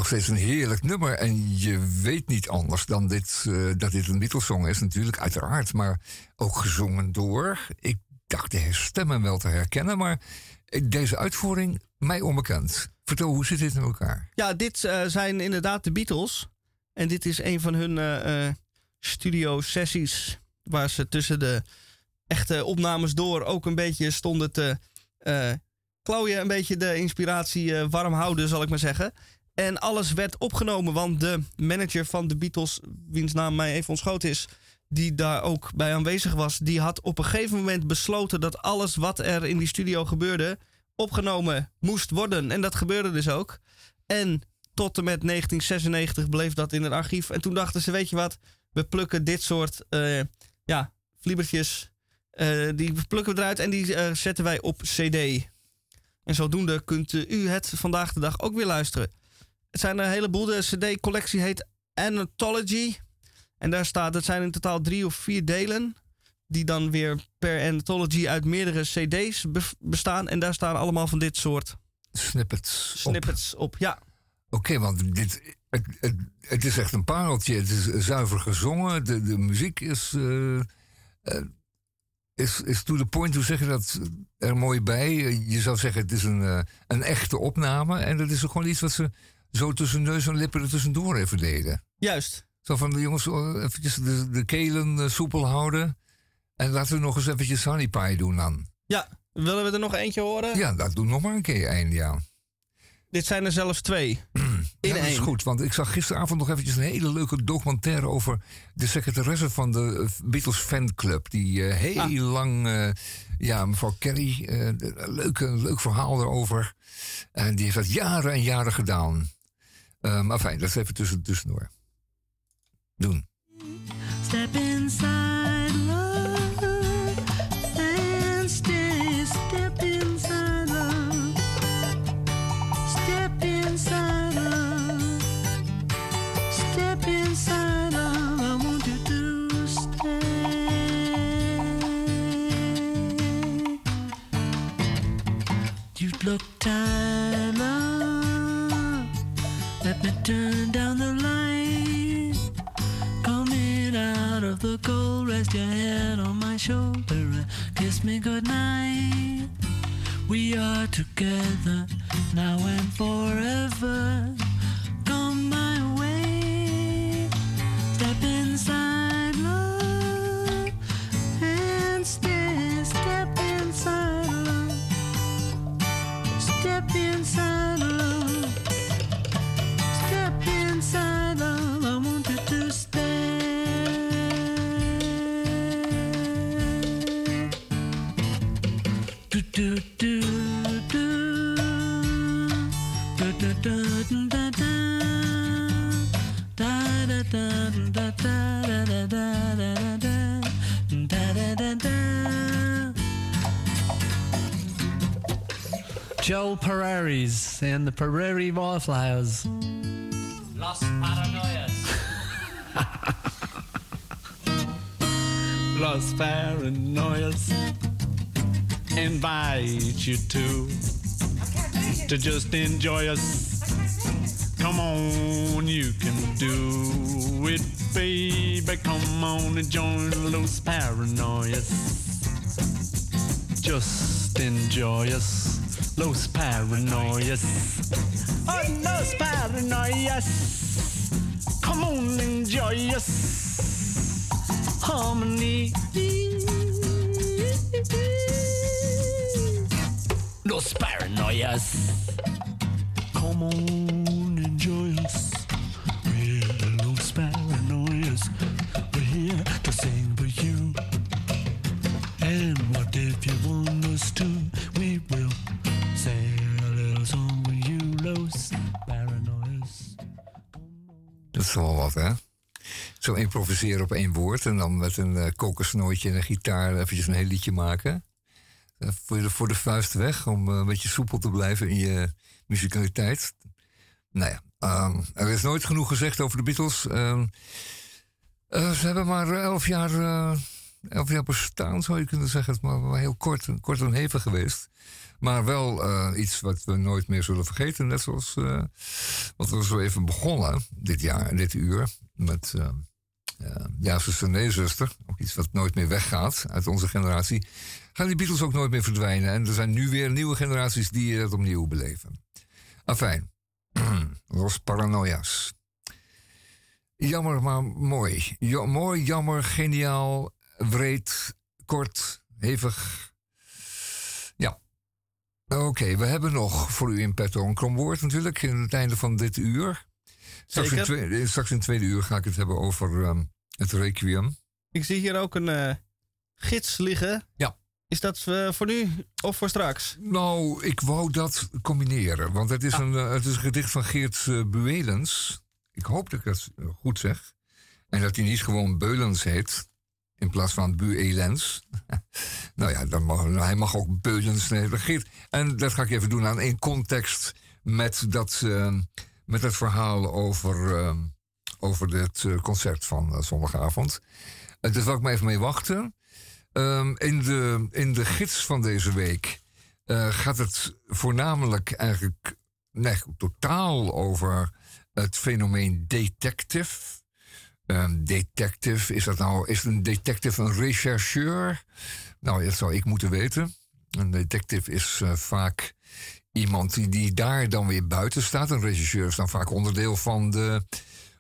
Speaker 2: Nog steeds een heerlijk nummer. En je weet niet anders dan dit, eh, dat dit een Beatles-song is, natuurlijk, uiteraard. Maar ook gezongen door. Ik dacht de stemmen wel te herkennen, maar deze uitvoering mij onbekend. Vertel, hoe zit dit in elkaar?
Speaker 1: Ja, dit eh, zijn inderdaad de Beatles. En dit is een van hun eh, studio-sessies. Waar ze tussen de echte opnames door ook een beetje stonden te klooien. Een beetje de inspiratie warm houden, zal ik maar zeggen. En alles werd opgenomen, want de manager van de Beatles, wiens naam mij even ontschoten is, die daar ook bij aanwezig was, die had op een gegeven moment besloten dat alles wat er in die studio gebeurde, opgenomen moest worden. En dat gebeurde dus ook. En tot en met 1996 bleef dat in het archief. En toen dachten ze, weet je wat, we plukken dit soort eh, ja, vliebertjes, eh, die plukken we eruit en die eh, zetten wij op cd. En zodoende kunt u het vandaag de dag ook weer luisteren. Het zijn een heleboel. De cd-collectie heet Anthology. En daar staat, het zijn in totaal drie of vier delen. Die dan weer per Anthology uit meerdere cd's be- bestaan. En daar staan allemaal van dit soort
Speaker 2: Snippets. op.
Speaker 1: snippets op. Ja,
Speaker 2: Oké, want dit, het, het, het is echt een pareltje. Het is zuiver gezongen. De, de muziek is, eh, eh, is, is to the point. Hoe zeg je dat er mooi bij? Je zou zeggen, het is een, eh, een echte opname. En dat is ook gewoon iets wat ze zo tussen neus en lippen er tussendoor even deden.
Speaker 1: juist.
Speaker 2: Zo van de jongens, eh, eventjes de, de kelen eh, soepel houden. En laten we nog eens eventjes honey pie doen dan.
Speaker 1: Ja, willen we er nog eentje horen?
Speaker 2: Ja, dat doen nog maar een keer eind, ja.
Speaker 1: Dit zijn er zelfs twee. In
Speaker 2: ja, dat is
Speaker 1: één.
Speaker 2: goed, want ik zag gisteravond nog eventjes een hele leuke documentaire over de secretaresse van de eh, Beatles fanclub. Die eh, heel
Speaker 1: Ah.
Speaker 2: lang, ja, mevrouw Kerry, een leuk, een leuk verhaal erover. En die heeft dat jaren en jaren gedaan. Eh, maar fijn, dat is even tussen, tussendoor. Doen.
Speaker 5: Step inside love and stay. Step inside love. Step inside love. Step inside love. I want you to stay. You look tired, rest your head on my shoulder and kiss me goodnight. We are together now and forever.
Speaker 6: Joel Pereiris and the Prairie Wildflowers.
Speaker 7: Los Paranoias.
Speaker 6: Los Paranoias invite you to to just enjoy us. Come on, you can do it, baby. Come on and join Los Paranoias. Just enjoy us, Los Paranoias. Oh, Los Paranoias. Come on, enjoy us. Harmony. Los Paranoias. Come on,
Speaker 2: Zo improviseren op één woord en dan met een eh, kokosnootje en een gitaar eventjes een heel liedje maken. Eh, voor, de, voor de vuist weg, om eh, een beetje soepel te blijven in je muzikaliteit. Nou ja, ehm, er is nooit genoeg gezegd over de Beatles. Ehm, eh, ze hebben maar elf jaar, elf jaar bestaan, zou je kunnen zeggen. Maar, maar heel kort, kort en hevig geweest. Maar wel eh, iets wat we nooit meer zullen vergeten. Net zoals eh, wat we zo even begonnen dit jaar, dit uur. Met uh, Ja, zuster, nee, zuster. Ook iets wat nooit meer weggaat uit onze generatie. Gaan die Beatles ook nooit meer verdwijnen. En er zijn nu weer nieuwe generaties die het opnieuw beleven. Afijn. Los Paranoias. Jammer, maar mooi. Mooi, jammer, geniaal, wreed, kort, hevig. Ja. Oké, we hebben nog voor u in petto een kromwoord natuurlijk. In het einde van dit uur. Straks in,
Speaker 1: Zeker.
Speaker 2: twee, straks in het tweede uur ga ik het hebben over ehm, het requiem.
Speaker 1: Ik zie hier ook een eh, gids liggen.
Speaker 2: Ja.
Speaker 1: Is dat eh, voor nu of voor straks?
Speaker 2: Nou, ik wou dat combineren. Want het is, een, eh, het is een gedicht van Geert Buelens. Ik hoop dat ik dat eh, goed zeg. En dat hij niet gewoon Beulens heet. In plaats van Buelens. nou ja, dan mag, hij mag ook Beulens. Geert, en dat ga ik even doen aan één context. Met dat, eh, met dat verhaal over, eh, over dit eh, concert van eh, zondagavond. Uh, daar zal ik maar even mee wachten. Um, in, de, in de gids van deze week uh, gaat het voornamelijk eigenlijk nee, totaal over het fenomeen detective. Um, detective, is dat nou, is een detective een rechercheur? Nou, dat zou ik moeten weten. Een detective is uh, vaak iemand die, die daar dan weer buiten staat. Een rechercheur is dan vaak onderdeel van de,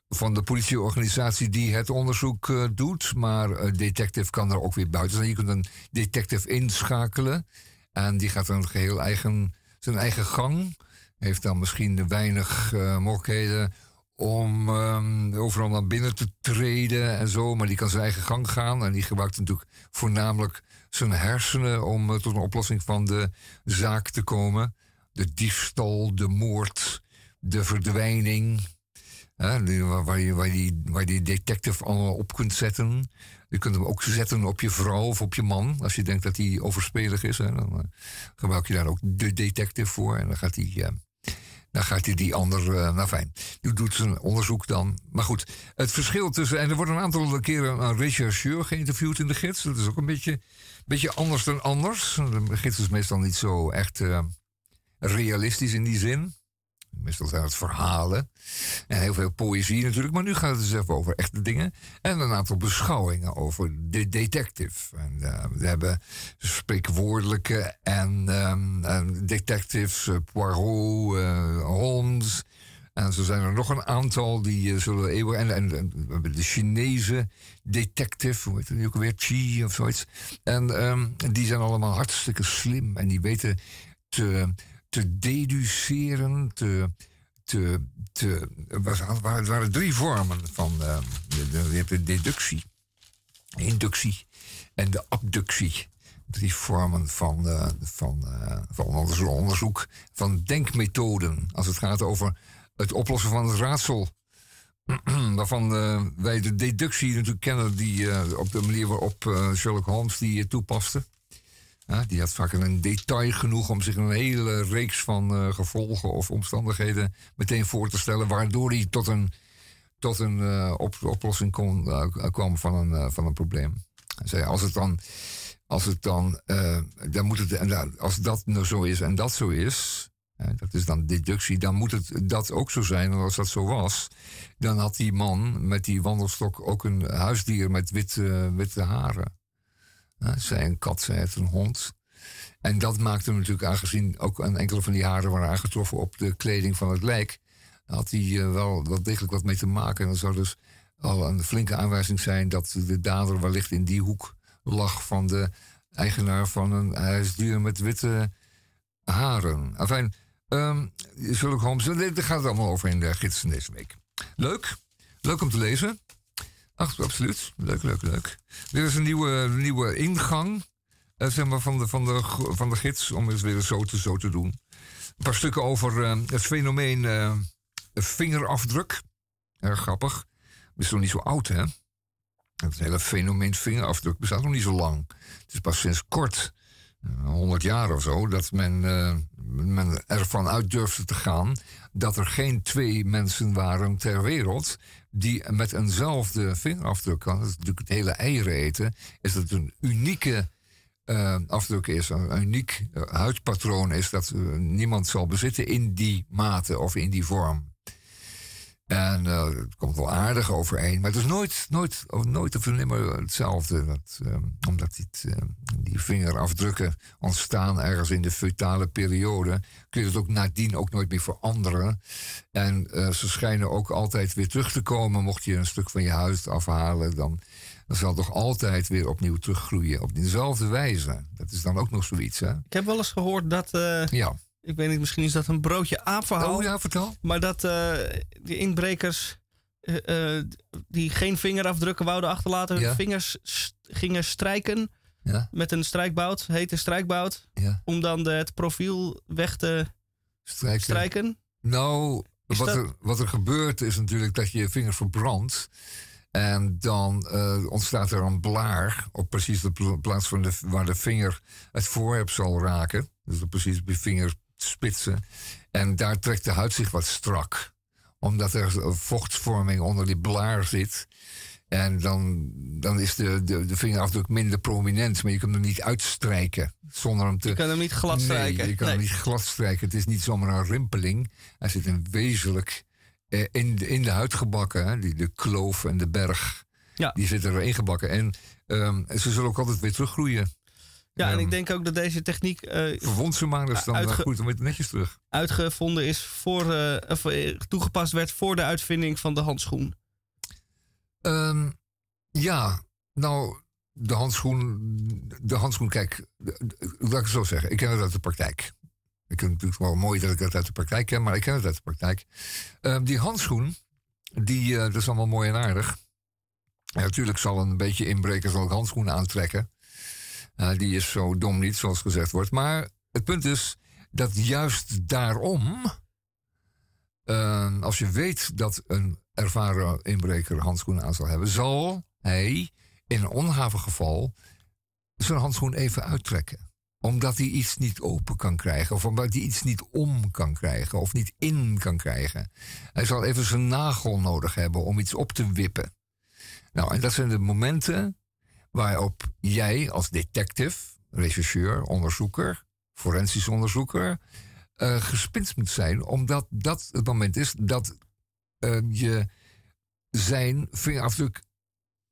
Speaker 2: van de politieorganisatie die het onderzoek uh, doet. Maar een detective kan er ook weer buiten zijn. Je kunt een detective inschakelen. En die gaat dan geheel eigen, zijn eigen gang. Heeft dan misschien weinig uh, mogelijkheden om um, overal naar binnen te treden en zo. Maar die kan zijn eigen gang gaan. En die gebruikt natuurlijk voornamelijk zijn hersenen om uh, tot een oplossing van de zaak te komen. De diefstal, de moord, de verdwijning. Hè, waar, je, waar, die, waar die detective allemaal op kunt zetten. Je kunt hem ook zetten op je vrouw of op je man. Als je denkt dat hij overspelig is. Hè, dan uh, gebruik je daar ook de detective voor. En dan gaat hij, uh, dan gaat hij die ander. Uh, nou fijn, die doet zijn onderzoek dan. Maar goed, het verschil tussen. En er wordt een aantal keren een rechercheur geïnterviewd in de gids. Dat is ook een beetje, beetje anders dan anders. De gids is meestal niet zo echt uh, realistisch in die zin. Meestal zijn het verhalen. En heel veel poëzie natuurlijk. Maar nu gaat het dus even over echte dingen. En een aantal beschouwingen over de detective. En, uh, we hebben spreekwoordelijke en, en detectives, uh, Poirot, uh, Holmes. En zo zijn er nog een aantal die zullen eeuwen. En, en, en, de Chinese detective, hoe heet het ook alweer? Chi of zoiets. En um, die zijn allemaal hartstikke slim. En die weten te te deduceren, te. te, te het waren drie vormen van. Uh, je hebt de deductie, inductie en de abductie. Drie vormen van, uh, van, uh, van onderzoek, van denkmethoden. Als het gaat over het oplossen van het raadsel. Waarvan wij de deductie natuurlijk kennen, die op de manier waarop Sherlock Holmes die toepaste. Die had vaak een detail genoeg om zich een hele reeks van eh, gevolgen of omstandigheden meteen voor te stellen, waardoor hij tot een, tot een eh, op, oplossing kon, eh, kwam van een, van een probleem. Zei, als het dan, als het dan, dan moet het, als dat nou zo is en dat zo is, dat is dan deductie, dan moet het dat ook zo zijn. En als dat zo was, dan had die man met die wandelstok ook een huisdier met witte, witte haren. Ja, zij een kat, zij het een hond. En dat maakte hem natuurlijk, aangezien ook een enkele van die haren waren aangetroffen op de kleding van het lijk, had hij eh, wel, wel degelijk wat mee te maken. En dat zou dus al een flinke aanwijzing zijn dat de dader wellicht in die hoek lag van de eigenaar van een huisdier met witte haren. Enfin, ehm Sherlock Holmes, daar gaat het allemaal over in de gids deze week. Leuk, leuk om te lezen. Ach, absoluut. Leuk, leuk, leuk. Dit is een nieuwe, nieuwe ingang eh, zeg maar, van, de, van, de, van de gids om het weer zo te, zo te doen. Een paar stukken over eh, het fenomeen eh, vingerafdruk. Erg grappig. Het is nog niet zo oud, hè? Het hele fenomeen vingerafdruk bestaat nog niet zo lang. Het is pas sinds kort, eh, 100 jaar of zo, dat men, men ervan uit durfde te gaan dat er geen twee mensen waren ter wereld die met eenzelfde vingerafdruk kan. Dat is natuurlijk het hele eieren eten. Is dat een unieke eh, afdruk is, een uniek eh, huidpatroon is dat eh, niemand zal bezitten in die mate of in die vorm. En eh, het komt wel aardig overeen, maar het is nooit, nooit, of nooit of nimmer hetzelfde. Dat, eh, omdat dit, eh, die vingerafdrukken ontstaan ergens in de feutale periode, kun je het ook nadien ook nooit meer veranderen. En eh, ze schijnen ook altijd weer terug te komen. Mocht je een stuk van je huid afhalen, dan, dan zal het toch altijd weer opnieuw teruggroeien. Op dezelfde wijze. Dat is dan ook nog zoiets, hè?
Speaker 1: Ik heb wel eens gehoord dat, eh,
Speaker 2: Ja.
Speaker 1: Ik weet niet, misschien is dat een broodje aapverhaal.
Speaker 2: Oh ja, vertel.
Speaker 1: Maar dat eh die inbrekers eh, eh, die geen vingerafdrukken wouden achterlaten, hun
Speaker 2: Ja.
Speaker 1: vingers st- gingen strijken
Speaker 2: Ja,
Speaker 1: met een strijkbout, hete strijkbout,
Speaker 2: ja.
Speaker 1: om dan de, het profiel weg te
Speaker 2: Strijken.
Speaker 1: strijken.
Speaker 2: Nou,
Speaker 1: Is
Speaker 2: wat,
Speaker 1: dat-
Speaker 2: er, wat er gebeurt is natuurlijk dat je je vinger verbrandt. En dan ontstaat er een blaar op precies de pla- plaats van de, waar de vinger het voorwerp zal raken. Dus precies op je vingerspitsen. En daar trekt de huid zich wat strak. Omdat er vochtvorming onder die blaar zit. En dan, dan is de, de, de vingerafdruk minder prominent. Maar je kunt hem niet uitstrijken zonder hem te...
Speaker 1: Je kan hem niet glad strijken.
Speaker 2: Nee, je kan hem niet glad strijken. Het is niet zomaar een rimpeling. Er zit een wezenlijk eh, in, de, in de huid gebakken. Hè? Die, de kloof en de berg.
Speaker 1: Ja.
Speaker 2: Die zitten erin gebakken. En ehm, ze zullen ook altijd weer teruggroeien.
Speaker 1: Ja, en ik denk ook dat deze techniek eh,
Speaker 2: Verwond ze maar, dus dan
Speaker 1: Uitge-
Speaker 2: goed, dan weer netjes terug.
Speaker 1: uitgevonden is voor, eh, of eh, toegepast werd voor de uitvinding van de handschoen.
Speaker 2: Ehm, ja, nou, de handschoen, de handschoen, kijk, laat ik het zo zeggen. Ik ken het uit de praktijk. Ik vind het natuurlijk wel mooi dat ik het uit de praktijk ken, maar ik ken het uit de praktijk. Ehm, die handschoen, die, eh, dat is allemaal mooi en aardig. Ja, natuurlijk zal een beetje inbreker zal ook handschoenen aantrekken. Eh, die is zo dom niet, zoals gezegd wordt. Maar het punt is dat juist daarom, eh, als je weet dat een ervaren inbreker handschoenen aan zal hebben, zal hij in een onhaven geval zijn handschoen even uittrekken omdat hij iets niet open kan krijgen. Of omdat hij iets niet om kan krijgen. Of niet in kan krijgen. Hij zal even zijn nagel nodig hebben om iets op te wippen. Nou, en dat zijn de momenten waarop jij als detective, rechercheur, onderzoeker, forensisch onderzoeker, gespitst moet zijn. Omdat dat het moment is dat eh, je zijn vingerafdruk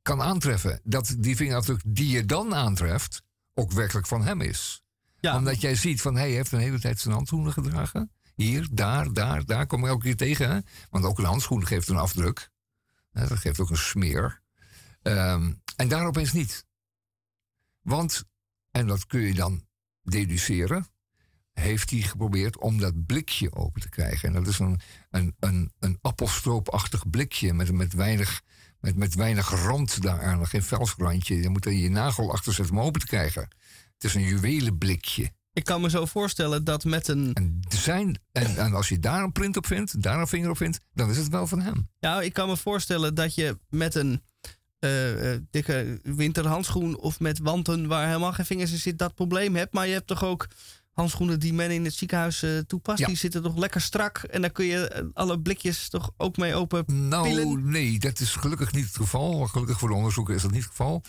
Speaker 2: kan aantreffen. Dat die vingerafdruk die je dan aantreft ook werkelijk van hem is.
Speaker 1: Ja,
Speaker 2: Omdat jij ziet van, hij heeft een hele tijd zijn handschoenen gedragen. Hier, daar, daar, daar kom je elke keer tegen. Hè? Want ook een handschoen geeft een afdruk. Dat geeft ook een smeer. Ehm, en daar opeens niet. Want, en dat kun je dan deduceren, heeft hij geprobeerd om dat blikje open te krijgen. En dat is een, een, een, een appelstroopachtig blikje met, met, weinig, met, met weinig rand daaraan, geen velsrandje. Je moet er je nagel achter zetten om open te krijgen. Het is een juwelenblikje.
Speaker 1: ik kan me zo voorstellen dat met een.
Speaker 2: En, zijn, en, en als je daar een print op vindt, daar een vinger op vindt, dan is het wel van hem.
Speaker 1: Ja, ik kan me voorstellen dat je met een eh, eh, dikke winterhandschoen of met wanten waar helemaal geen vingers in zit, dat probleem hebt. Maar je hebt toch ook handschoenen die men in het ziekenhuis eh, toepast.
Speaker 2: Ja.
Speaker 1: Die zitten toch lekker strak en daar kun je eh, alle blikjes toch ook mee open
Speaker 2: Nou, nee, dat is gelukkig niet het geval. Gelukkig voor de onderzoeken is dat niet het geval.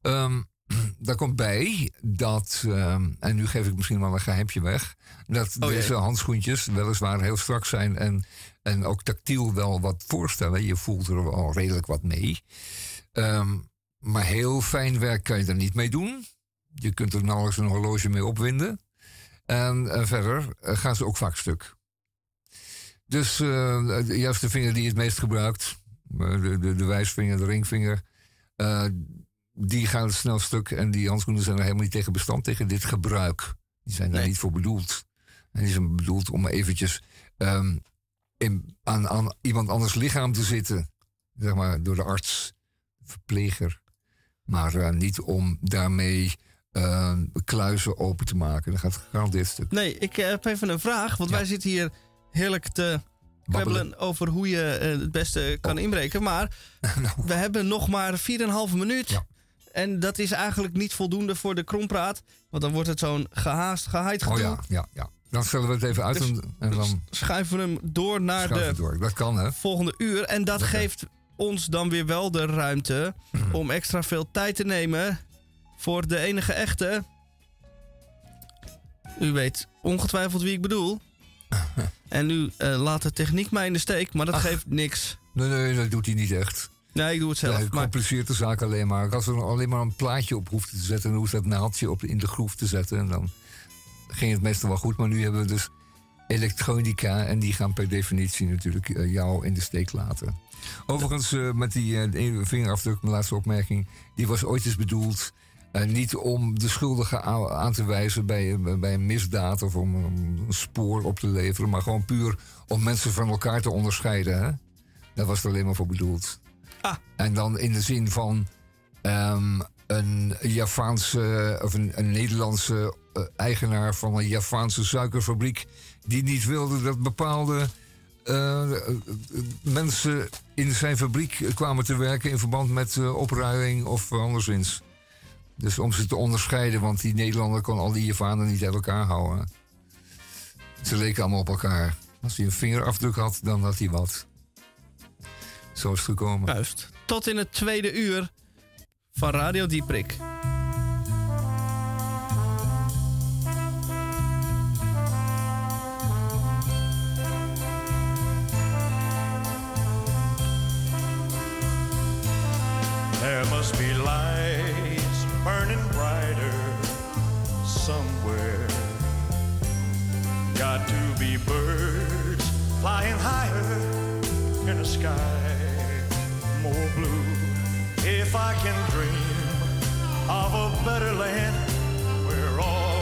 Speaker 2: Ehm, daar komt bij dat, ehm, en nu geef ik misschien wel een geheimpje weg, dat
Speaker 1: Oh,
Speaker 2: deze handschoentjes weliswaar heel strak zijn en, en ook tactiel wel wat voorstellen. Je voelt er wel redelijk wat mee. Ehm, maar heel fijn werk kan je er niet mee doen. Je kunt er nauwelijks een horloge mee opwinden. En, verder eh, gaan ze ook vaak stuk. Dus eh, juist de vinger die je het meest gebruikt, eh, de, de, de wijsvinger, de ringvinger, die gaan het snel stuk. En die handschoenen zijn er helemaal niet tegen bestand tegen dit gebruik. Die zijn daar
Speaker 1: Nee.
Speaker 2: niet voor bedoeld. En die zijn bedoeld om eventjes ehm, in, aan, aan iemand anders lichaam te zitten. Zeg maar door de arts, verpleger. Maar eh, niet om daarmee eh, kluizen open te maken. Dat gaat gegarandeerd stuk.
Speaker 1: Nee, ik eh, heb even een vraag. Want
Speaker 2: Ja.
Speaker 1: wij zitten hier heerlijk te kwebbelen over hoe je het beste kan
Speaker 2: Oh.
Speaker 1: inbreken. Maar
Speaker 2: Nou,
Speaker 1: we hebben nog maar 4,5 minuut.
Speaker 2: Ja.
Speaker 1: En dat is eigenlijk niet voldoende voor de krompraat. Want dan wordt het zo'n gehaast, gehaaid
Speaker 2: oh
Speaker 1: gedoe.
Speaker 2: ja, ja, ja. Dan stellen we het even uit
Speaker 1: Dus-
Speaker 2: en, dan
Speaker 1: Schuiven we hem door naar de
Speaker 2: door. Dat kan, hè?
Speaker 1: volgende uur. En dat geeft ons dan weer wel de ruimte
Speaker 2: Mhm.
Speaker 1: om extra veel tijd te nemen voor de enige echte. U weet ongetwijfeld wie ik bedoel. En nu eh, laat de techniek mij in de steek, maar dat
Speaker 2: Ach.
Speaker 1: geeft niks.
Speaker 2: Nee, nee, dat doet hij niet echt.
Speaker 1: Nee, ik doe het zelf. Maar
Speaker 2: compliceert de zaak alleen maar. Als we er alleen maar een plaatje op hoefden te zetten... en hoeft dat naaldje op, in de groef te zetten... En dan ging het meestal wel goed. Maar nu hebben we dus elektronica... en die gaan per definitie natuurlijk eh, jou in de steek laten. Overigens, eh, met die eh, vingerafdruk, mijn laatste opmerking... die was ooit eens bedoeld... eh, niet om de schuldige aan te wijzen bij, bij een misdaad... of om een spoor op te leveren... maar gewoon puur om mensen van elkaar te onderscheiden. Hè? Daar was het alleen maar voor bedoeld.
Speaker 1: Ah.
Speaker 2: En dan in de zin van ehm, een Javaanse of een, een Nederlandse eigenaar van een Javaanse suikerfabriek. die niet wilde dat bepaalde eh, eh, mensen in zijn fabriek kwamen te werken. in verband met eh, opruiming of anderszins. Dus om ze te onderscheiden, want die Nederlander kon al die Javanen niet uit elkaar houden. Ze leken allemaal op elkaar. Als hij een vingerafdruk had, dan had hij wat. Zo is het gekomen.
Speaker 1: juist. Tot in het tweede uur van Radio Dieprik.
Speaker 8: Sky more blue. If I can dream of a better land where all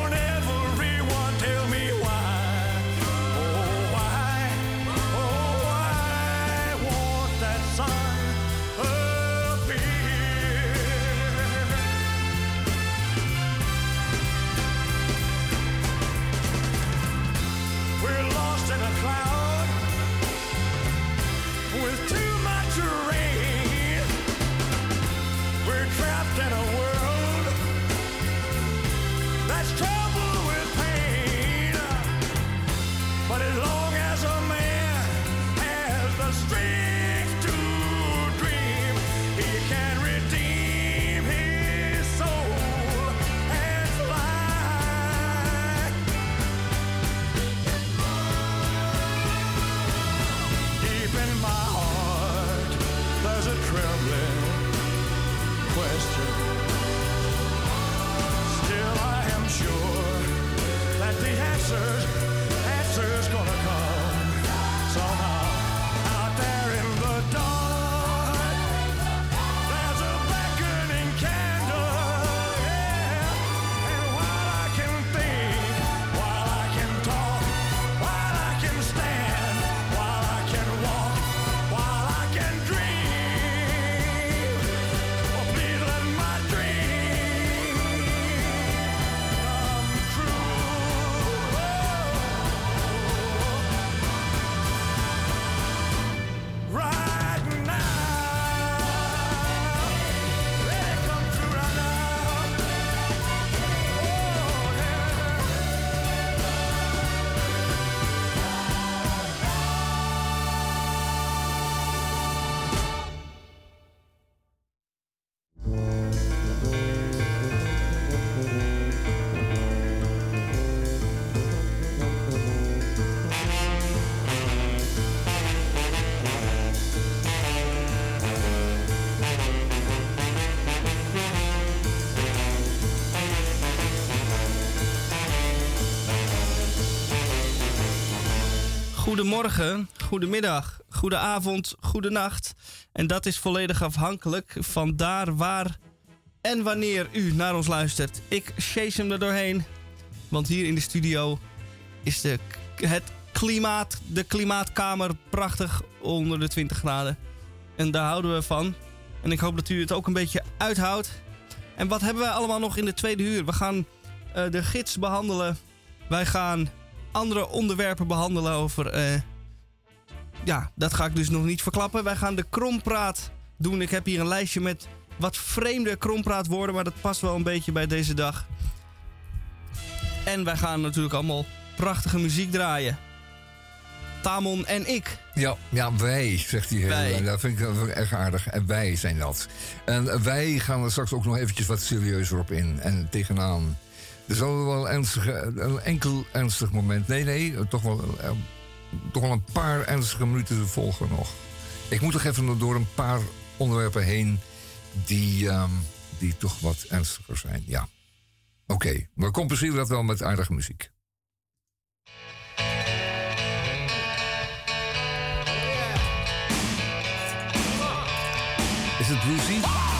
Speaker 1: Goedemorgen, goedemiddag, goedenavond, goedenacht. En dat is volledig afhankelijk van daar, waar en wanneer u naar ons luistert. Ik chase hem er doorheen, want hier in de studio is de, het klimaat, de klimaatkamer prachtig onder de 20 graden. En daar houden we van. En ik hoop dat u het ook een beetje uithoudt. En wat hebben wij allemaal nog in de tweede uur? We gaan eh, de gids behandelen. Wij gaan andere onderwerpen behandelen over. eh, ja, dat ga ik dus nog niet verklappen. Wij gaan de krompraat doen. Ik heb hier een lijstje met wat vreemde krompraatwoorden, maar dat past wel een beetje bij deze dag. En wij gaan natuurlijk allemaal prachtige muziek draaien. Tamon en ik.
Speaker 2: Ja, ja, wij, zegt hij.
Speaker 1: Wij.
Speaker 2: Dat vind ik erg aardig. En wij zijn dat. En wij gaan er straks ook nog eventjes wat serieuzer op in. En tegenaan. Er zal wel ernstige, een enkel ernstig moment... Nee, nee, toch wel, eh, toch wel een paar ernstige minuten volgen nog. Ik moet toch even door een paar onderwerpen heen... die, ehm, die toch wat ernstiger zijn, ja. Oké, we compenseren dat wel met aardige muziek. Is het bluesy?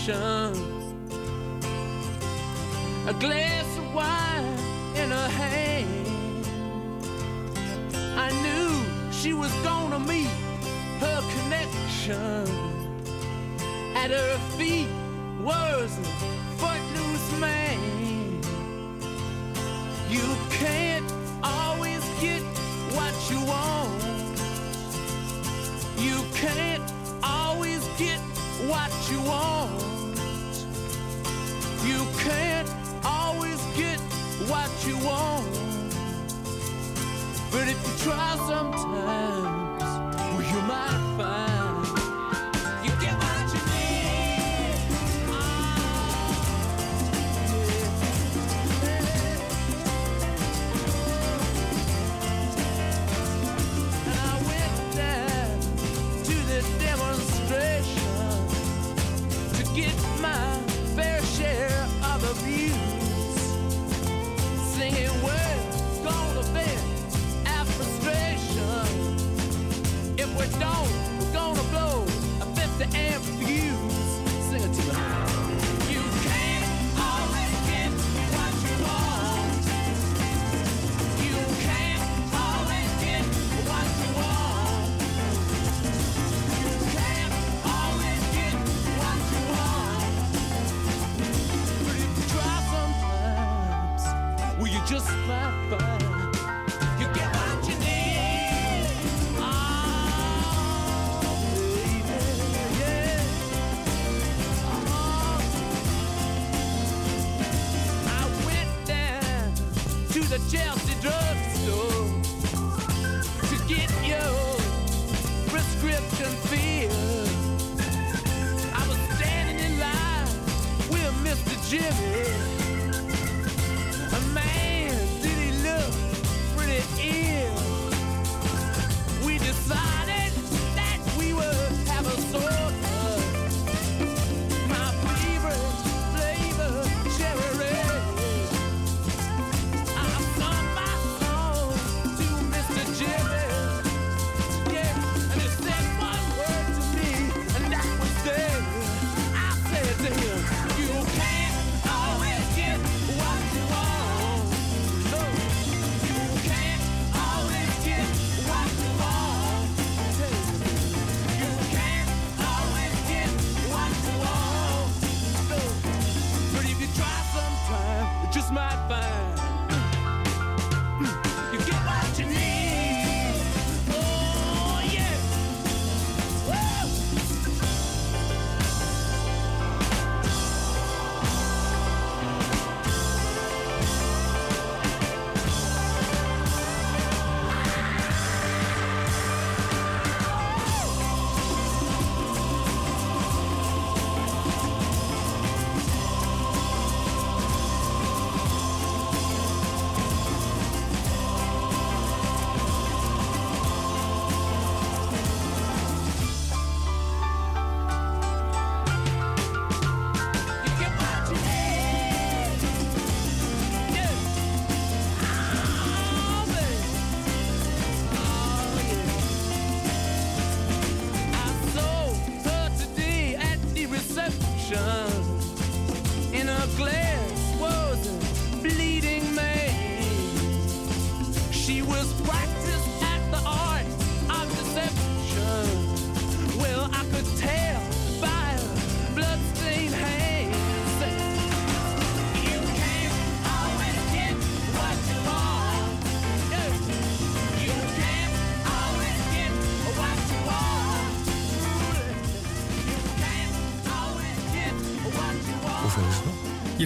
Speaker 9: ocean. A glass of wine in her hand. I knew she was gonna meet her connection. At her feet was a footloose man. if you try sometimes, well, you might.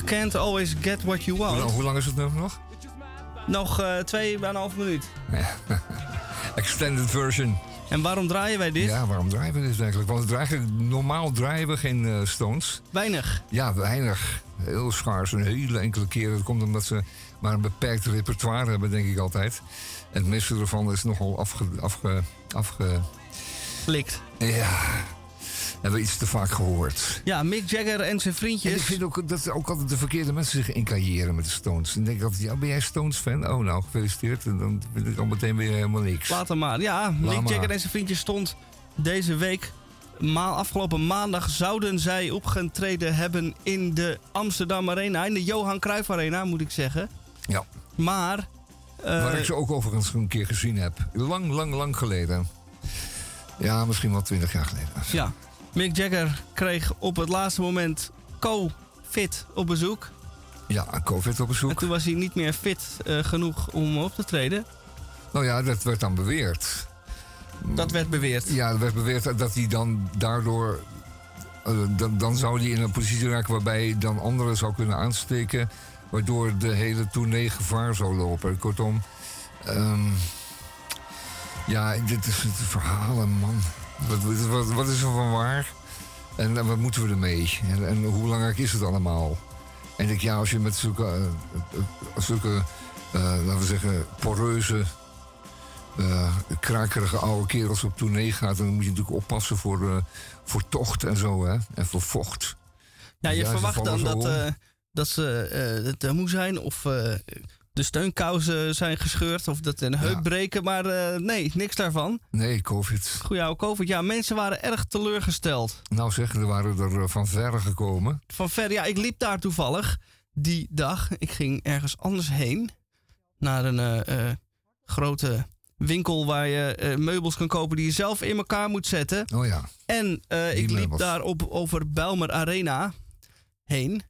Speaker 9: can't always get what you want.
Speaker 2: Hoe, lang is het nog?
Speaker 1: Nog uh, twee, bijna een half minuut.
Speaker 2: Extended version.
Speaker 1: En waarom draaien wij dit?
Speaker 2: Ja, waarom draaien we dit dus eigenlijk? Want eigenlijk, normaal draaien we geen eh, Stones.
Speaker 1: Weinig.
Speaker 2: Ja, weinig. Heel schaars. Een hele enkele keer. Dat komt omdat ze maar een beperkt repertoire hebben, denk ik altijd. En het meeste ervan is nogal afge... afge, afge... Ja, hebben we iets te vaak gehoord.
Speaker 1: Ja, Mick Jagger en zijn vriendjes.
Speaker 2: Ik vind ook dat ook altijd de verkeerde mensen zich incailleren met de Stones. En denk dat ja, ben jij Stones-fan? Oh, nou, gefeliciteerd. En dan vind ik al meteen weer helemaal niks.
Speaker 1: Later maar. Ja, Mick Jagger en zijn vriendjes stond deze week Ma afgelopen maandag zouden zij opgetreden hebben in de Amsterdam Arena. In de Johan Cruijff Arena, moet ik zeggen.
Speaker 2: Ja.
Speaker 1: Maar... Eh,
Speaker 2: Waar ik ze ook overigens een keer gezien heb. Lang, lang, lang geleden. Ja, misschien wel twintig jaar geleden.
Speaker 1: Ja. Mick Jagger kreeg op het laatste moment co-fit op bezoek.
Speaker 2: Ja, COVID op
Speaker 1: En
Speaker 2: bezoek.
Speaker 1: toen was hij niet meer fit eh, genoeg om op te treden.
Speaker 2: Nou ja, dat werd dan beweerd.
Speaker 1: Dat werd beweerd.
Speaker 2: Ja, er werd beweerd dat hij dan daardoor... eh, dan, dan zou hij in een positie raken waarbij hij dan anderen zou kunnen aansteken... waardoor de hele tournee gevaar zou lopen. Kortom, ehm, ja, dit is het verhalen, man. Wat, wat, is er van waar? En, en wat moeten we ermee? En, en hoe belangrijk is het allemaal? En ik ja, als je met zulke, eh, eh, zulke eh, laten we zeggen, poreuze eh, krakerige oude kerels op tournee gaat, dan moet je natuurlijk oppassen voor, voor tocht en zo, hè? En voor vocht.
Speaker 1: Ja, je
Speaker 2: Ja,
Speaker 1: verwacht dan dat, dat ze te moe zijn of de steunkousen zijn gescheurd of dat een heup
Speaker 2: Ja.
Speaker 1: breken. Maar eh, nee, niks daarvan.
Speaker 2: Nee, COVID.
Speaker 1: Goeie oude COVID. Ja, mensen waren erg teleurgesteld.
Speaker 2: Nou zeg, er waren er eh, van verre gekomen.
Speaker 1: Van ver, ja, ik liep daar toevallig die dag. Ik ging ergens anders heen. Naar een eh, grote winkel waar je meubels kan kopen die je zelf in elkaar moet zetten.
Speaker 2: Oh ja,
Speaker 1: En ik liep
Speaker 2: meubels.
Speaker 1: daar op, over Bijlmer Arena heen.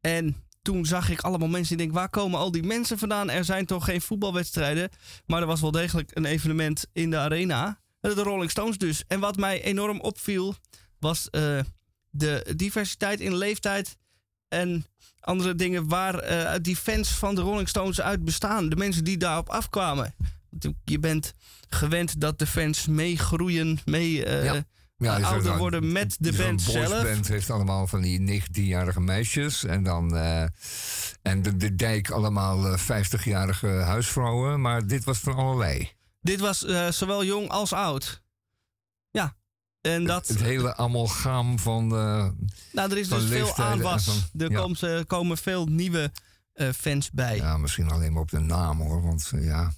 Speaker 1: En toen zag ik allemaal mensen die denken, waar komen al die mensen vandaan? Er zijn toch geen voetbalwedstrijden? Maar er was wel degelijk een evenement in de arena. De Rolling Stones dus. En wat mij enorm opviel, was eh, de diversiteit in leeftijd en andere dingen waar eh, die fans van de Rolling Stones uit bestaan. De mensen die daarop afkwamen. Je bent gewend dat de fans meegroeien, mee eh,
Speaker 2: Ja. Ja, er
Speaker 1: ouder worden met de band zelf.
Speaker 2: boysband heeft allemaal van die 19-jarige meisjes. En dan. eh, en de, de dijk allemaal eh, 50-jarige huisvrouwen. Maar dit was van allerlei.
Speaker 1: Dit was eh, zowel jong als oud. Ja. En dat,
Speaker 2: Het hele amalgaam van. eh,
Speaker 1: nou, er is dus veel aanwas.
Speaker 2: van-
Speaker 1: er
Speaker 2: ja.
Speaker 1: komt, eh, komen veel nieuwe eh, fans bij.
Speaker 2: Ja, misschien alleen maar op de naam hoor. Want eh, ja.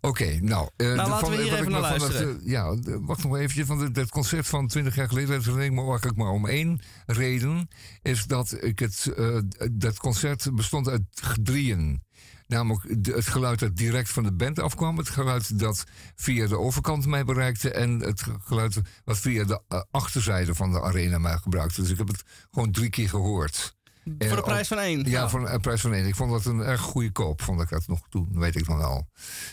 Speaker 2: Oké, nou. eh,
Speaker 1: Nou, laten we hier even naar
Speaker 2: van
Speaker 1: luisteren.
Speaker 2: het, eh, ja, wacht nog even. Van het concert van 20 jaar geleden. Dat me eigenlijk maar om één reden. Is dat ik het. eh, dat concert bestond uit drieën. Namelijk de- het geluid dat direct van de band afkwam. Het geluid dat via de overkant mij bereikte. En het geluid wat via de achterzijde van de arena mij gebruikte. Dus ik heb het gewoon drie keer gehoord. En
Speaker 1: Voor de
Speaker 2: ook-
Speaker 1: prijs van één.
Speaker 2: ja,
Speaker 1: Nou,
Speaker 2: voor een prijs van één. Ik vond dat een erg goede koop, vond ik dat nog toen, weet ik nog wel.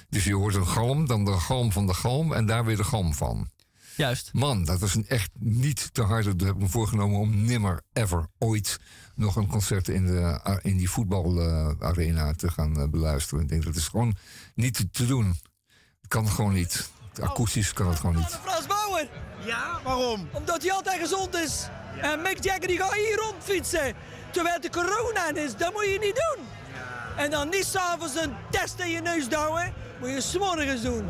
Speaker 2: Dus je hoort een galm, dan de galm van de galm en daar weer de galm van.
Speaker 1: Juist.
Speaker 2: Man, dat was een echt niet te harde. Daar heb ik me voorgenomen om nimmer, ever, ooit nog een concert in, de, a- in die voetbalarena te gaan eh, beluisteren. Ik denk dat is gewoon niet te, doen. Het kan gewoon niet. Akoestisch kan het gewoon niet.
Speaker 5: Frans Bauer.
Speaker 10: Ja, waarom?
Speaker 5: Omdat hij altijd gezond is. En Mick Jagger die gaat hier rondfietsen. Terwijl de corona is. Dat moet je niet doen. En dan niet s'avonds een test in je neus douwen. Moet je s'morgens doen.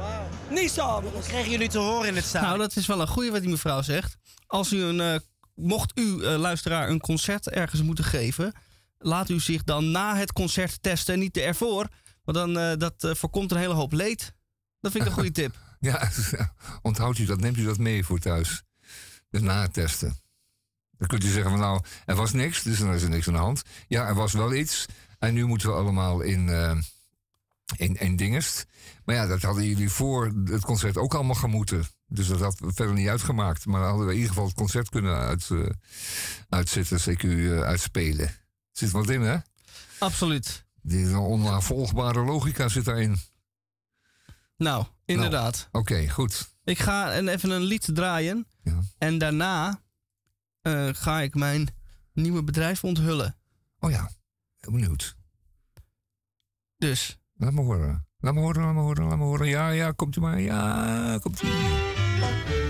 Speaker 5: Niet s'avonds.
Speaker 10: Wat kregen jullie te horen in het stadion?
Speaker 1: Nou, dat is wel een goeie wat die mevrouw zegt. Als u een, eh, mocht u, eh, luisteraar, een concert ergens moeten geven... laat u zich dan na het concert testen, niet ervoor. Want dan eh, dat, voorkomt een hele hoop leed. Dat vind ik een goede tip.
Speaker 2: Ja, onthoudt u dat, neemt u dat mee voor thuis. De natesten. Dan kunt u zeggen van nou, er was niks, dus dan is er niks aan de hand. Ja, er was wel iets. En nu moeten we allemaal in, eh in, in dingest. Maar ja, dat hadden jullie voor het concert ook allemaal gaan moeten. Dus dat had verder niet uitgemaakt. Maar dan hadden we in ieder geval het concert kunnen uit, eh, uitzetten, CQ uh, uitspelen. Zit wat in, hè?
Speaker 1: Absoluut.
Speaker 2: Die onnavolgbare logica zit daarin.
Speaker 1: Nou, inderdaad.
Speaker 2: Oké, goed.
Speaker 1: Ik ga een, even een lied draaien.
Speaker 2: Ja.
Speaker 1: En daarna eh, ga ik mijn nieuwe bedrijf onthullen.
Speaker 2: Oh ja, heel benieuwd.
Speaker 1: Dus,
Speaker 2: Laat me horen. Laat me horen, laat me horen, laat me horen. Ja, ja, komt u maar. Ja, komt u.
Speaker 11: Have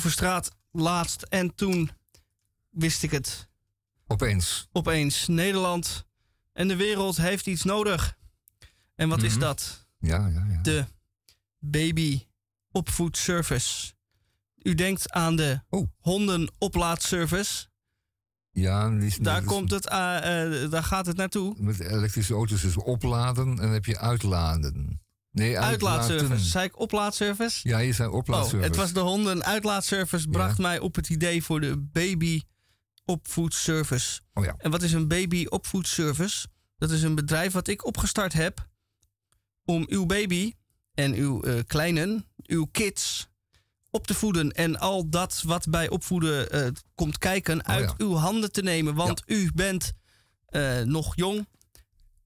Speaker 1: over straat laatst en toen wist ik het
Speaker 2: Opeens.
Speaker 1: opeens. Nederland en de wereld heeft iets nodig. En wat is
Speaker 2: Mhm.
Speaker 1: dat?
Speaker 2: Ja, ja, ja.
Speaker 1: De baby opvoedservice. U denkt aan de
Speaker 2: Oh.
Speaker 1: hondenoplaadservice.
Speaker 2: Ja, die is-
Speaker 1: Daar, komt het, eh, eh, daar gaat het naartoe.
Speaker 2: Met elektrische auto's is opladen en dan heb je uitladen. Nee,
Speaker 1: Uitlaatservice. Zei ik oplaadservice?
Speaker 2: Ja, je zei
Speaker 1: Oh,
Speaker 2: oplaadservice.
Speaker 1: het was de hondenuitlaatservice bracht mij op het idee voor de baby opvoedservice.
Speaker 2: Oh ja.
Speaker 1: En wat is een baby opvoedservice? Dat is een bedrijf wat ik opgestart heb om uw baby en uw eh, kleinen, uw kids op te voeden en al dat wat bij opvoeden eh, komt kijken uit
Speaker 2: ja.
Speaker 1: uw handen te nemen. Want u bent eh, nog jong,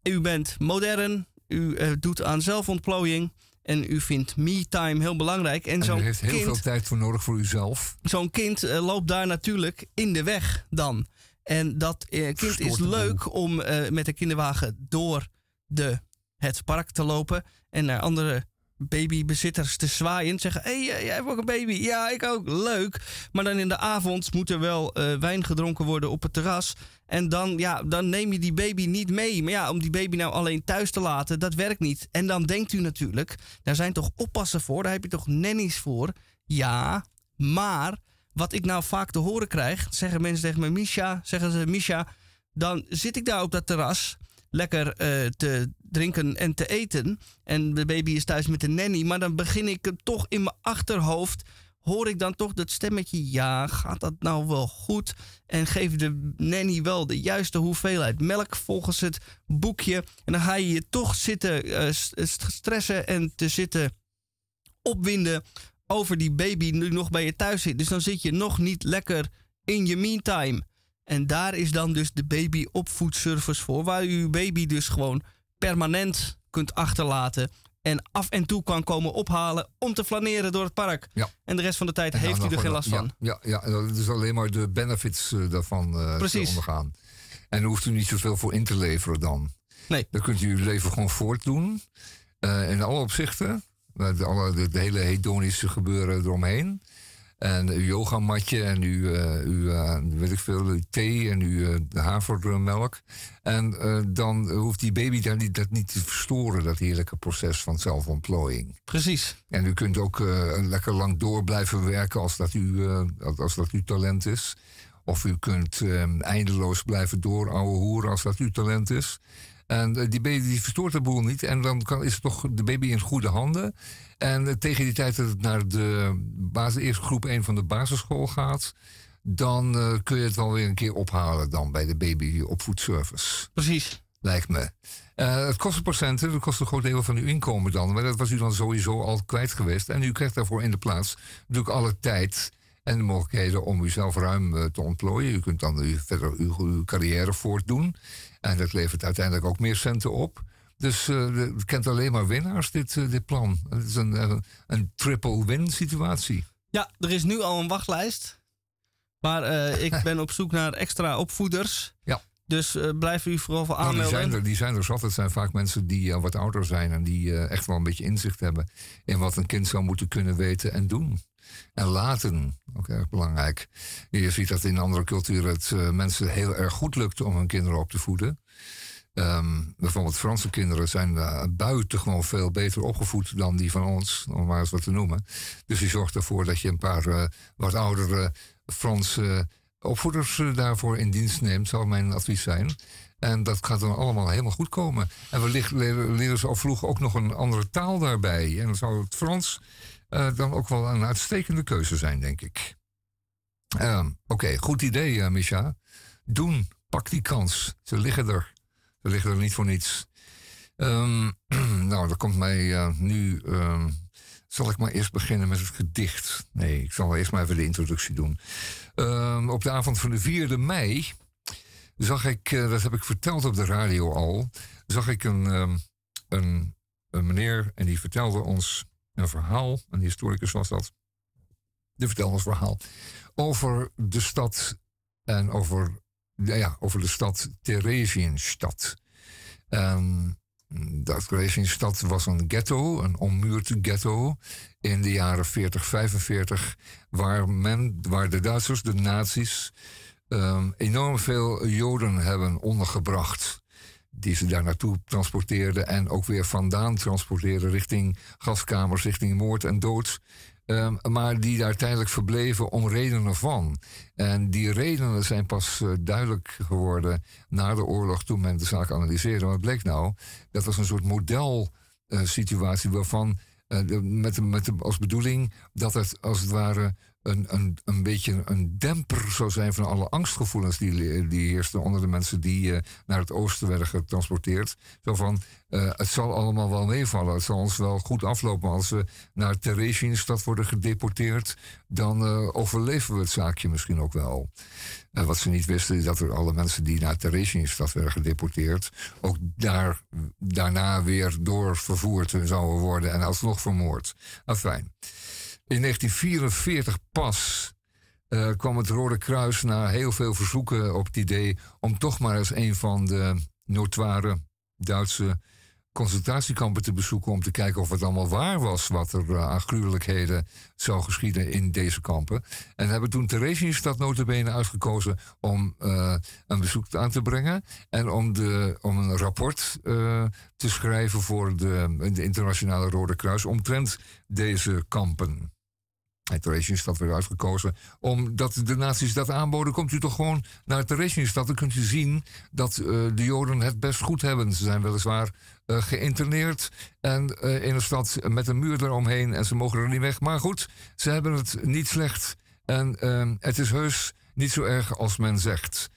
Speaker 1: u bent modern, u eh, doet aan zelfontplooiing en u vindt me-time heel belangrijk. En,
Speaker 2: En
Speaker 1: zo'n
Speaker 2: er heeft heel
Speaker 1: kind
Speaker 2: veel tijd voor nodig voor uzelf.
Speaker 1: zo'n kind eh, loopt daar natuurlijk in de weg dan. En dat eh, kind
Speaker 2: Verstoort
Speaker 1: is
Speaker 2: boel.
Speaker 1: leuk om met de kinderwagen door de, het park te lopen en naar andere babybezitters te zwaaien. Zeggen, hé, hey, jij hebt ook een baby. Ja, ik ook. Leuk. Maar dan in de avond moet er wel wijn gedronken worden op het terras. En dan, ja, dan neem je die baby niet mee. Maar ja, om die baby nou alleen thuis te laten, dat werkt niet. En dan denkt u natuurlijk, daar zijn toch oppassen voor? Daar heb je toch nannies voor? Ja, maar wat ik nou vaak te horen krijg, zeggen mensen tegen me, Misha, zeggen ze, Misha, dan zit ik daar op dat terras lekker eh, te drinken en te eten. En de baby is thuis met de nanny. Maar dan begin ik toch in mijn achterhoofd. Hoor ik dan toch dat stemmetje? Ja, gaat dat nou wel goed? En geeft de nanny wel de juiste hoeveelheid melk volgens het boekje? En dan ga je je toch zitten eh, s- stressen en te zitten opwinden over die baby nu nog bij je thuis zit. Dus dan zit je nog niet lekker in je meantime. En daar is dan dus de baby opvoedservice voor, waar u uw baby dus gewoon permanent kunt achterlaten en af en toe kan komen ophalen om te flaneren door het park.
Speaker 2: Ja.
Speaker 1: En de rest van de tijd heeft u
Speaker 2: nog
Speaker 1: er geen last van.
Speaker 2: Ja, ja, ja, dat is alleen maar de benefits eh, daarvan te
Speaker 1: Precies.
Speaker 2: ondergaan. En daar hoeft u niet zoveel voor in te leveren dan.
Speaker 1: Nee.
Speaker 2: Dan kunt u uw leven gewoon voortdoen. eh, in alle opzichten. Met alle, de, de hele hedonische gebeuren eromheen. En uw yogamatje en uw, eh, uw eh, weet ik veel, uw thee en uw eh, havermelk. En dan hoeft die baby daar niet, dat niet te verstoren, dat heerlijke proces van zelfontplooiing.
Speaker 1: Precies.
Speaker 2: En u kunt ook lekker lang door blijven werken als dat, u, als- dat uw talent is. Of u kunt eindeloos blijven door ouwe hoeren als dat uw talent is. En die baby die verstoort de boel niet. En dan kan, is het toch de baby in goede handen. En eh, tegen die tijd dat het naar de basis, eerst groep 1 van de basisschool gaat... dan eh, kun je het wel weer een keer ophalen dan bij de baby opvoedservice.
Speaker 1: Precies.
Speaker 2: Lijkt me. Eh, het kost een procenten, dat kost een groot deel van uw inkomen dan. Maar dat was u dan sowieso al kwijt geweest. En u krijgt daarvoor in de plaats natuurlijk alle tijd en de mogelijkheden om uzelf ruim te ontplooien. U kunt dan uw, verder uw, uw carrière voortdoen. En dat levert uiteindelijk ook meer centen op. Dus eh, de- het kent alleen maar winnaars, dit, eh, dit plan. Het is een, een, een triple-win situatie.
Speaker 1: Ja, er is nu al een wachtlijst. Maar eh, ik ben op zoek naar extra opvoeders.
Speaker 2: Ja.
Speaker 1: Dus eh, blijf u vooral voor
Speaker 2: Nou, die,
Speaker 1: aanmelden.
Speaker 2: zijn er, die zijn er zat. Het zijn vaak mensen die eh, wat ouder zijn en die eh, echt wel een beetje inzicht hebben in wat een kind zou moeten kunnen weten en doen. En laten, ook erg belangrijk. Je ziet dat in andere culturen het eh, mensen heel erg goed lukt om hun kinderen op te voeden. Ehm, bijvoorbeeld Franse kinderen zijn uh, buitengewoon veel beter opgevoed dan die van ons, om maar eens wat te noemen. Dus die zorgt ervoor dat je een paar eh, wat oudere Franse opvoeders eh, daarvoor in dienst neemt, zou mijn advies zijn. En dat gaat dan allemaal helemaal goed komen. En wellicht leren, leren ze al vroeg ook nog een andere taal daarbij. En dan zou het Frans eh, dan ook wel een uitstekende keuze zijn, denk ik. Ehm, Oké, goed idee, uh, Misha. Doen, pak die kans. Ze liggen er. Ze liggen er niet voor niets. Ehm, nou, dat komt mij eh, nu. ehm, zal ik maar eerst beginnen met het gedicht? Nee, ik zal eerst maar even de introductie doen. Op de avond van de 4e mei zag ik, eh, dat heb ik verteld op de radio al, zag ik een, een, een meneer en die vertelde ons een verhaal, een historicus was dat. Die vertelde ons verhaal over de stad en over, ja, over de stad Theresienstadt. En dat Theresienstadt was een ghetto, een ommuurd ghetto in de jaren 40, 45, waar, men, waar de Duitsers, de nazi's, ehm, enorm veel Joden hebben ondergebracht. Die ze daar naartoe transporteerden en ook weer vandaan transporteerden richting gaskamers, richting moord en dood. Ehm, maar die daar tijdelijk verbleven om redenen van. En die redenen zijn pas eh, duidelijk geworden na de oorlog toen men de zaak analyseerde. Wat bleek nou? Dat was een soort modelsituatie waarvan eh, de- met, de- met de, als bedoeling dat het als het ware een, een, een beetje een demper zou zijn van alle angstgevoelens die, die heersten onder de mensen die eh, naar het oosten werden getransporteerd. Zo van, eh, het zal allemaal wel meevallen, het zal ons wel goed aflopen. Als we naar Theresienstadt worden gedeporteerd, dan eh, overleven we het zaakje misschien ook wel. Wat ze niet wisten, is dat er alle mensen die naar Theresienstadt werden gedeporteerd, ook daar, daarna weer doorvervoerd zouden worden en alsnog vermoord. Afijn. In 1944 pas eh, kwam het Rode Kruis na heel veel verzoeken op het idee om toch maar eens een van de notoire Duitse concentratiekampen te bezoeken om te kijken of het allemaal waar was wat er eh, aan gruwelijkheden zou geschieden in deze kampen. En hebben toen Theresienstadt notabene uitgekozen om eh, een bezoek aan te brengen en om, de, om een rapport eh, te schrijven voor de, de internationale Rode Kruis omtrent deze kampen. En Theresienstadt werd uitgekozen omdat de nazi's dat aanboden. Komt u toch gewoon naar Theresienstadt, dan kunt u zien dat eh, de Joden het best goed hebben. Ze zijn weliswaar eh, geïnterneerd en eh, in een stad met een muur eromheen en ze mogen er niet weg. Maar goed, ze hebben het niet slecht en ehm, het is heus niet zo erg als men zegt.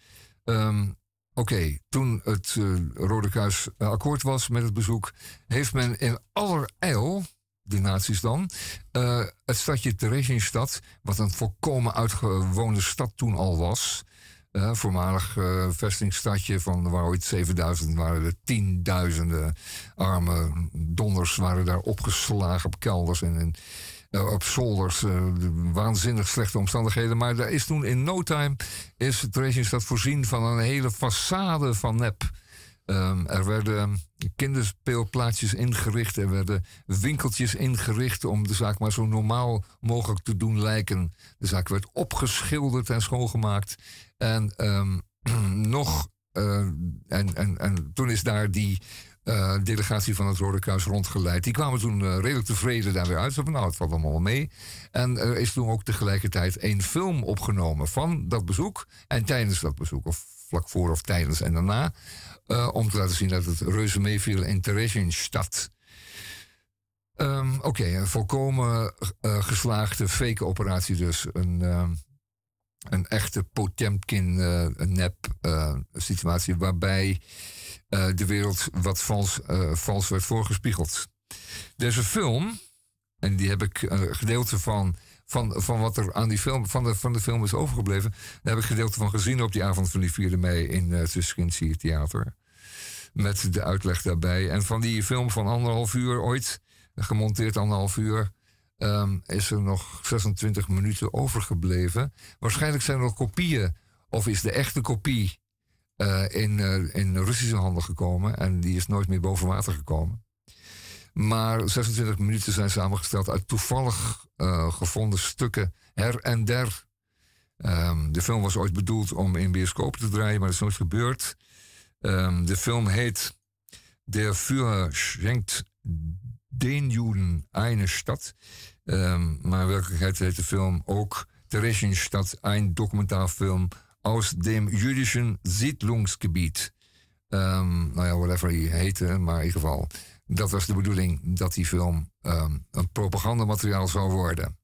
Speaker 2: Ehm, Oké, toen het Rode Kruis akkoord was met het bezoek, heeft men in allerijl, de nazi's dan, eh, het stadje Theresienstadt, wat een volkomen uitgewoonde stad toen al was, eh, voormalig eh, vestingstadje van waar ooit 7000 waren er tienduizenden arme donders waren daar opgeslagen op kelders en op zolders. waanzinnig slechte omstandigheden. Maar daar is toen in no time is Theresienstadt voorzien van een hele façade van nep. Ehm, er werden kinderspeelplaatsjes ingericht. Er werden winkeltjes ingericht om de zaak maar zo normaal mogelijk te doen lijken. De zaak werd opgeschilderd en schoongemaakt. En ehm, nog. eh, en, en, en toen is daar die eh, delegatie van het Rode Kruis rondgeleid. Die kwamen toen eh, redelijk tevreden daar weer uit. Ze van, nou, het valt allemaal mee. En er is toen ook tegelijkertijd één film opgenomen van dat bezoek. En tijdens dat bezoek, of vlak voor of tijdens en daarna. Eh, om te laten zien dat het reuze meeviel in Theresienstadt. Ehm, Oké, een volkomen eh, geslaagde fake operatie dus. Een, ehm, een echte Potemkin eh, situatie waarbij de wereld wat vals, vals werd voorgespiegeld. Deze film, en die heb ik een gedeelte van, van, van wat er aan die film, van de, van de film is overgebleven, daar heb ik gedeelte van gezien op die avond van die 4e mei in het uh, Theater. Met de uitleg daarbij. En van die film van anderhalf uur ooit, gemonteerd anderhalf uur, ehm, is er nog 26 minuten overgebleven. Waarschijnlijk zijn er nog kopieën, of is de echte kopie eh, in, eh, in Russische handen gekomen. En die is nooit meer boven water gekomen. Maar 26 minuten zijn samengesteld uit toevallig eh, gevonden stukken her en der. Ehm, de film was ooit bedoeld om in bioscopen te draaien, maar dat is nooit gebeurd. Ehm, de film heet Der Führer schenkt den Juden eine Stadt. Ehm, maar in werkelijkheid heet de film ook Theresienstadt, een documentaarfilm aus dem jüdischen Siedlungsgebied. Ehm, nou ja, whatever hij heette, maar in ieder geval, dat was de bedoeling dat die film ehm, een propagandamateriaal zou worden.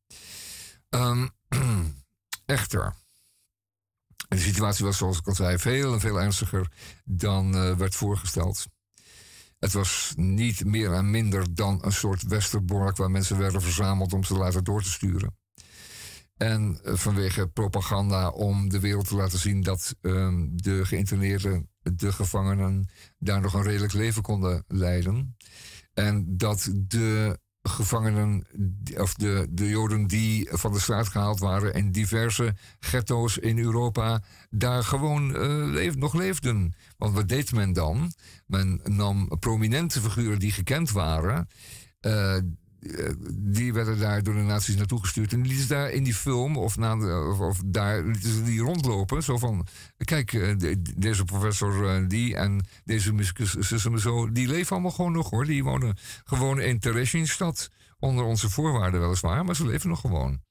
Speaker 2: Ehm, echter, de situatie was, zoals ik al zei, veel en veel ernstiger dan eh, werd voorgesteld. Het was niet meer en minder dan een soort westerbork waar mensen werden verzameld om ze later door te sturen. En vanwege propaganda om de wereld te laten zien dat ehm, de geïnterneerden, de gevangenen, daar nog een redelijk leven konden leiden. En dat de gevangenen, of de, de Joden die van de straat gehaald waren in diverse ghetto's in Europa, daar gewoon leef- nog leefden. Want wat deed men dan? Men nam prominente figuren die gekend waren. eh, die werden daar door de nazi's naartoe gestuurd. En die lieten daar in die film, of, na of, daar die rondlopen. Zo van, kijk, eh, de- deze professor eh, die en deze muzikus zo, die leven allemaal gewoon nog hoor. Die wonen gewoon in Theresienstadt. Onder onze voorwaarden weliswaar, maar ze leven nog gewoon.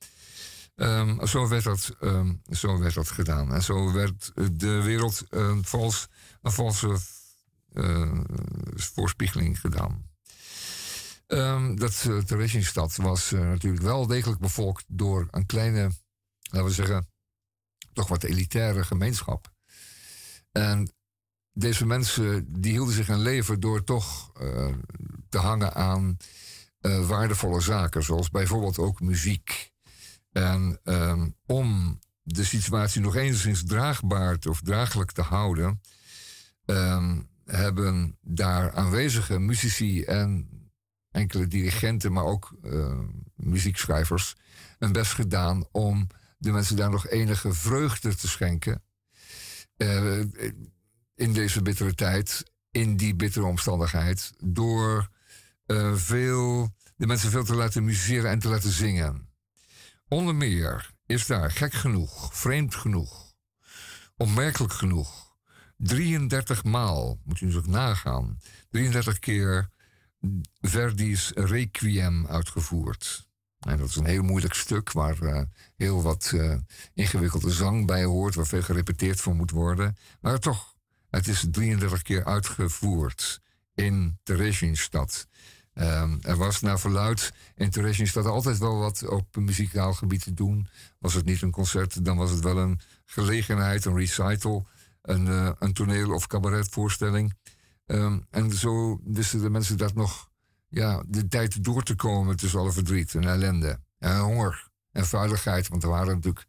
Speaker 2: Ehm, zo, werd dat, ehm, zo werd dat gedaan. En zo werd eh, de wereld een, vals, een valse eh, voorspiegeling gedaan. Ehm, dat uh, was eh, natuurlijk wel degelijk bevolkt door een kleine, laten we zeggen, toch wat elitaire gemeenschap. En deze mensen die hielden zich in leven door toch eh, te hangen aan waardevolle zaken, zoals bijvoorbeeld ook muziek. En ehm, om de situatie nog enigszins draagbaar of draaglijk te houden, ehm, hebben daar aanwezige muzici en enkele dirigenten, maar ook eh, muziekschrijvers, hun best gedaan om de mensen daar nog enige vreugde te schenken. eh, in deze bittere tijd, in die bittere omstandigheid, door eh, veel, de mensen veel te laten musiceren en te laten zingen. Onder meer is daar gek genoeg, vreemd genoeg, opmerkelijk genoeg, 33 maal, moet u ook nagaan, 33 keer Verdi's Requiem uitgevoerd. En dat is een heel moeilijk stuk waar eh, heel wat eh, ingewikkelde zang bij hoort, waar veel gerepeteerd voor moet worden. Maar toch, het is 33 keer uitgevoerd in Theresienstadt. Ehm, er was naar verluid in Theresienstadt altijd wel wat op muzikaal gebied te doen. Was het niet een concert, dan was het wel een gelegenheid, een recital, een, eh, een toneel- of cabaretvoorstelling. Ehm, en zo wisten de mensen dat nog ja, de tijd door te komen tussen alle verdriet en ellende. En honger en vuiligheid, want er waren natuurlijk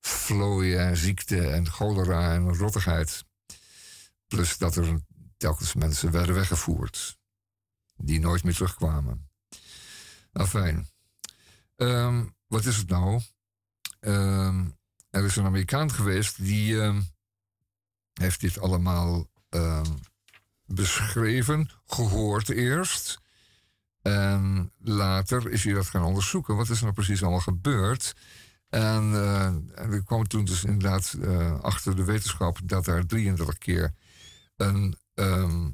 Speaker 2: vlooien en ziekte en cholera en rottigheid. Plus dat er telkens mensen werden weggevoerd die nooit meer terugkwamen. Afijn. Ehm wat is het nou? Ehm, er is een Amerikaan geweest die heeft dit allemaal beschreven, gehoord eerst. En later is hij dat gaan onderzoeken. Wat is nou precies allemaal gebeurd? En, eh, en kwam toen dus inderdaad eh, achter de wetenschap dat er 33 keer een, ehm,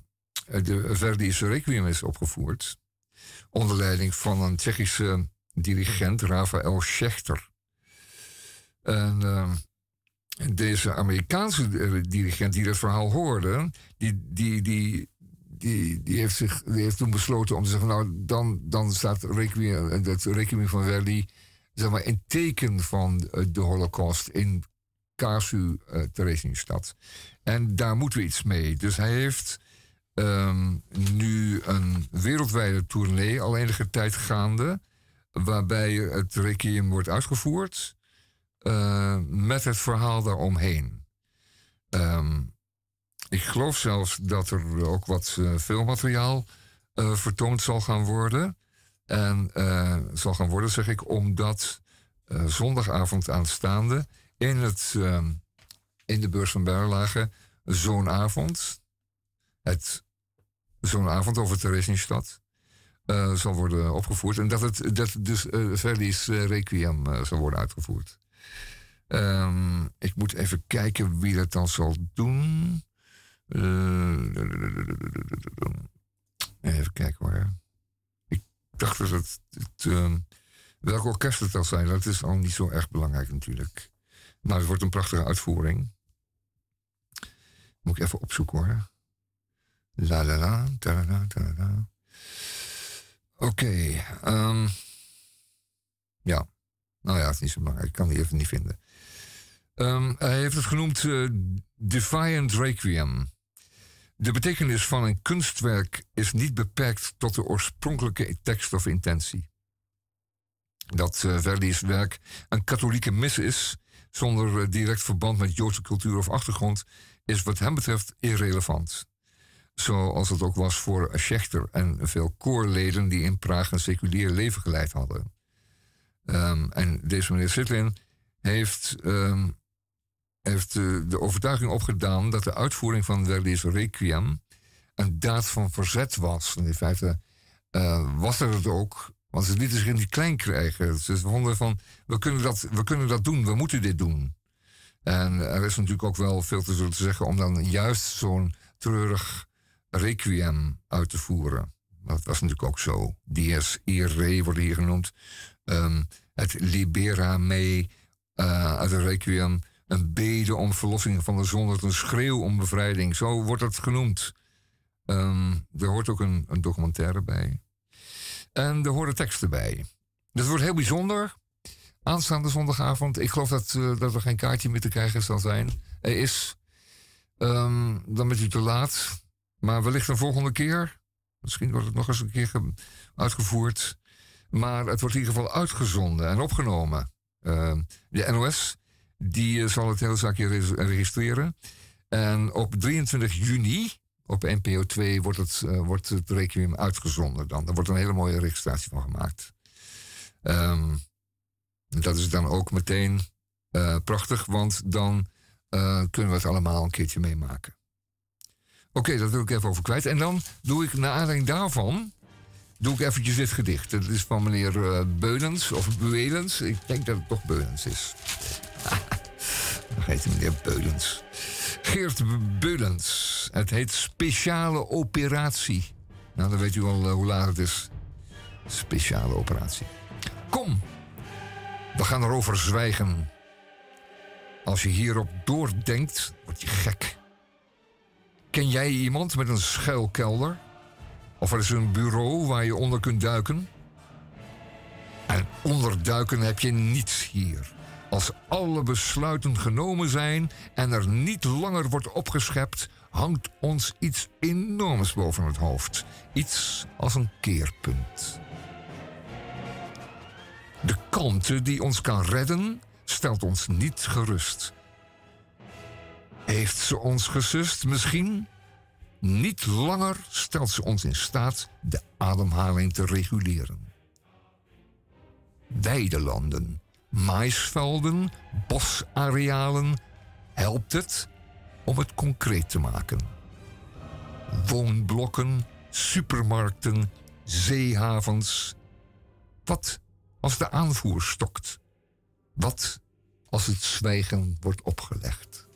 Speaker 2: de Requiem is opgevoerd. Onder leiding van een Tsjechische dirigent, Rafael Schechter. En ehm, deze Amerikaanse eh, dirigent die dat verhaal hoorde, die, die, die, die, die, heeft, zich, heeft toen besloten om te zeggen: Nou, dan, dan staat Requiem, eh, het Requiem van Verdi zeg maar, in teken van eh, de Holocaust in Kasu, uh, Theresienstadt. En daar moeten we iets mee. Dus hij heeft ehm, nu een wereldwijde tournee al enige tijd gaande, waarbij het Requiem wordt uitgevoerd. Uh, met het verhaal daaromheen. Um, ik geloof zelfs dat er ook wat uh, filmmateriaal uh, vertoond zal gaan worden. En zal gaan worden, zeg ik, omdat zondagavond aanstaande in, het, in de beurs van Berlage zo'n avond, het zo'n avond over Theresienstadt, eh zal worden opgevoerd. En dat het dat dus eh Verdi's eh, Requiem eh, zal worden uitgevoerd. Ehm, ik moet even kijken wie dat dan zal doen. Eh, even kijken hoor. Ik dacht dat het. het ehm, welk orkest het zal zijn, dat is al niet zo erg belangrijk natuurlijk. Maar het wordt een prachtige uitvoering. Moet ik even opzoeken hoor. La la la, ta la. Oké. ehm, ja. Nou ja, het is niet zo belangrijk. Ik kan die even niet vinden. Ehm, hij heeft het genoemd eh, Defiant Requiem. De betekenis van een kunstwerk is niet beperkt tot de oorspronkelijke tekst of intentie. Dat eh, Verdi's werk een katholieke mis is, zonder eh, direct verband met Joodse cultuur of achtergrond, is wat hem betreft irrelevant. Zoals het ook was voor Schechter en veel koorleden die in Praag een seculier leven geleid hadden. Ehm, en deze meneer Sitlin heeft, ehm, heeft eh, de overtuiging opgedaan dat de uitvoering van Verdi's Requiem een daad van verzet was. In feite eh, was er het ook, want ze lieten zich niet klein krijgen. Ze vonden van, we kunnen, dat, we kunnen dat doen, we moeten dit doen. En er is natuurlijk ook wel veel te zullen zeggen om dan juist zo'n treurig requiem uit te voeren. Dat was natuurlijk ook zo. Dies irae wordt hier genoemd. Ehm, het libera me eh, uit de requiem. Een bede om verlossing van de zonde. Een schreeuw om bevrijding. Zo wordt het genoemd. Ehm, er hoort ook een, een documentaire bij. En er horen teksten bij. Dat wordt heel bijzonder. Aanstaande zondagavond. Ik geloof dat, eh, dat er geen kaartje meer te krijgen zal zijn. Er is. Ehm, dan bent u te laat. Maar wellicht een volgende keer. Misschien wordt het nog eens een keer ge- uitgevoerd. Maar het wordt in ieder geval uitgezonden en opgenomen. Ehm, de NOS die eh, zal het hele zaakje re- registreren. En op 23 juni, op NPO 2, wordt het, eh, wordt het Requiem uitgezonden. Dan. Daar wordt een hele mooie registratie van gemaakt. Ehm, dat is dan ook meteen eh, prachtig, want dan kunnen we het allemaal een keertje meemaken. Oké, dat wil ik even over kwijt. En dan doe ik, naar aanleiding daarvan, doe ik eventjes dit gedicht. Het is van meneer Beulens, of Beulens. Ik denk dat het toch Beulens is. Heet meneer Beulens. Geert Beulens. Het heet Speciale Operatie. Nou, dan weet u al eh, hoe laat het is. Speciale operatie. Kom, we gaan erover zwijgen. Als je hierop doordenkt, word je gek. Ken jij iemand met een schuilkelder? Of er is een bureau waar je onder kunt duiken? En onder duiken heb je niets hier. Als alle besluiten genomen zijn en er niet langer wordt opgeschept, hangt ons iets enorms boven het hoofd. Iets als een keerpunt. De kalmte die ons kan redden, stelt ons niet gerust. Heeft ze ons gesust misschien? Niet langer stelt ze ons in staat de ademhaling te reguleren. Weidelanden, maisvelden, bosarealen helpt het om het concreet te maken. Woonblokken, supermarkten, zeehavens. Wat als de aanvoer stokt? Wat als het zwijgen wordt opgelegd?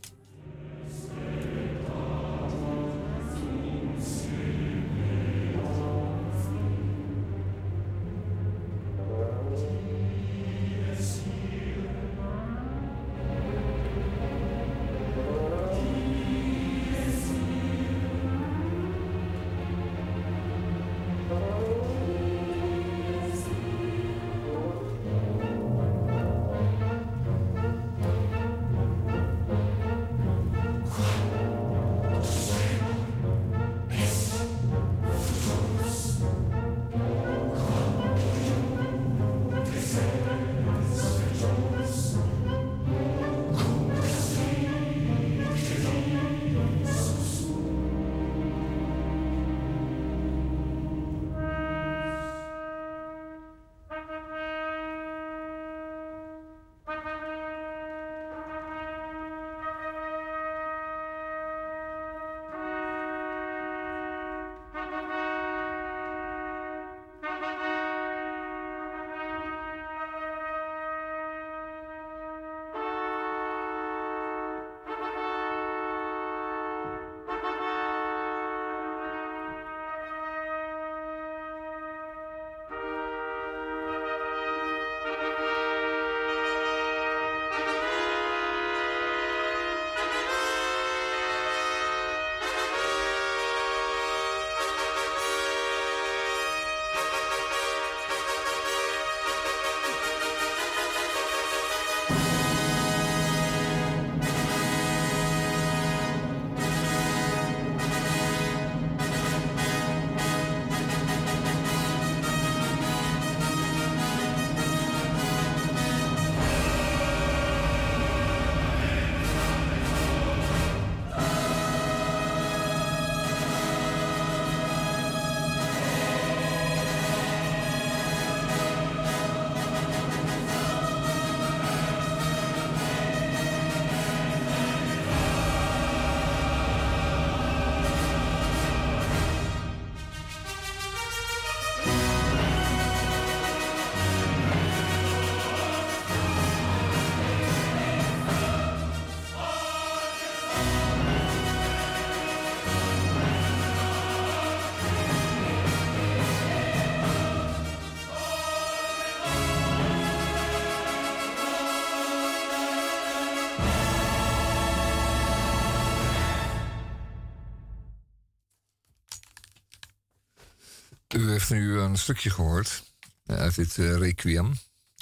Speaker 2: Heeft nu een stukje gehoord eh, uit dit eh, requiem.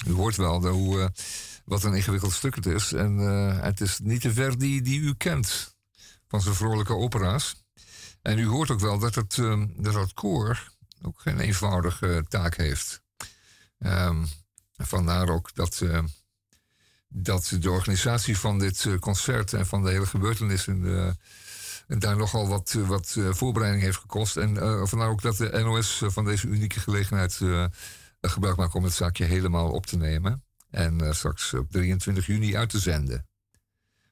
Speaker 2: U hoort wel de, hoe, eh, wat een ingewikkeld stuk het is. En het is niet de Verdi die u kent van zijn vrolijke opera's. En u hoort ook wel dat het, eh, dat het koor ook geen eenvoudige taak heeft. Ehm, vandaar ook dat, dat de organisatie van dit concert en van de hele gebeurtenis in de, daar nogal wat, eh, wat eh, voorbereiding heeft gekost. En eh, vandaar ook dat de NOS van deze unieke gelegenheid gebruik maakt om het zaakje helemaal op te nemen. En straks op 23 juni uit te zenden.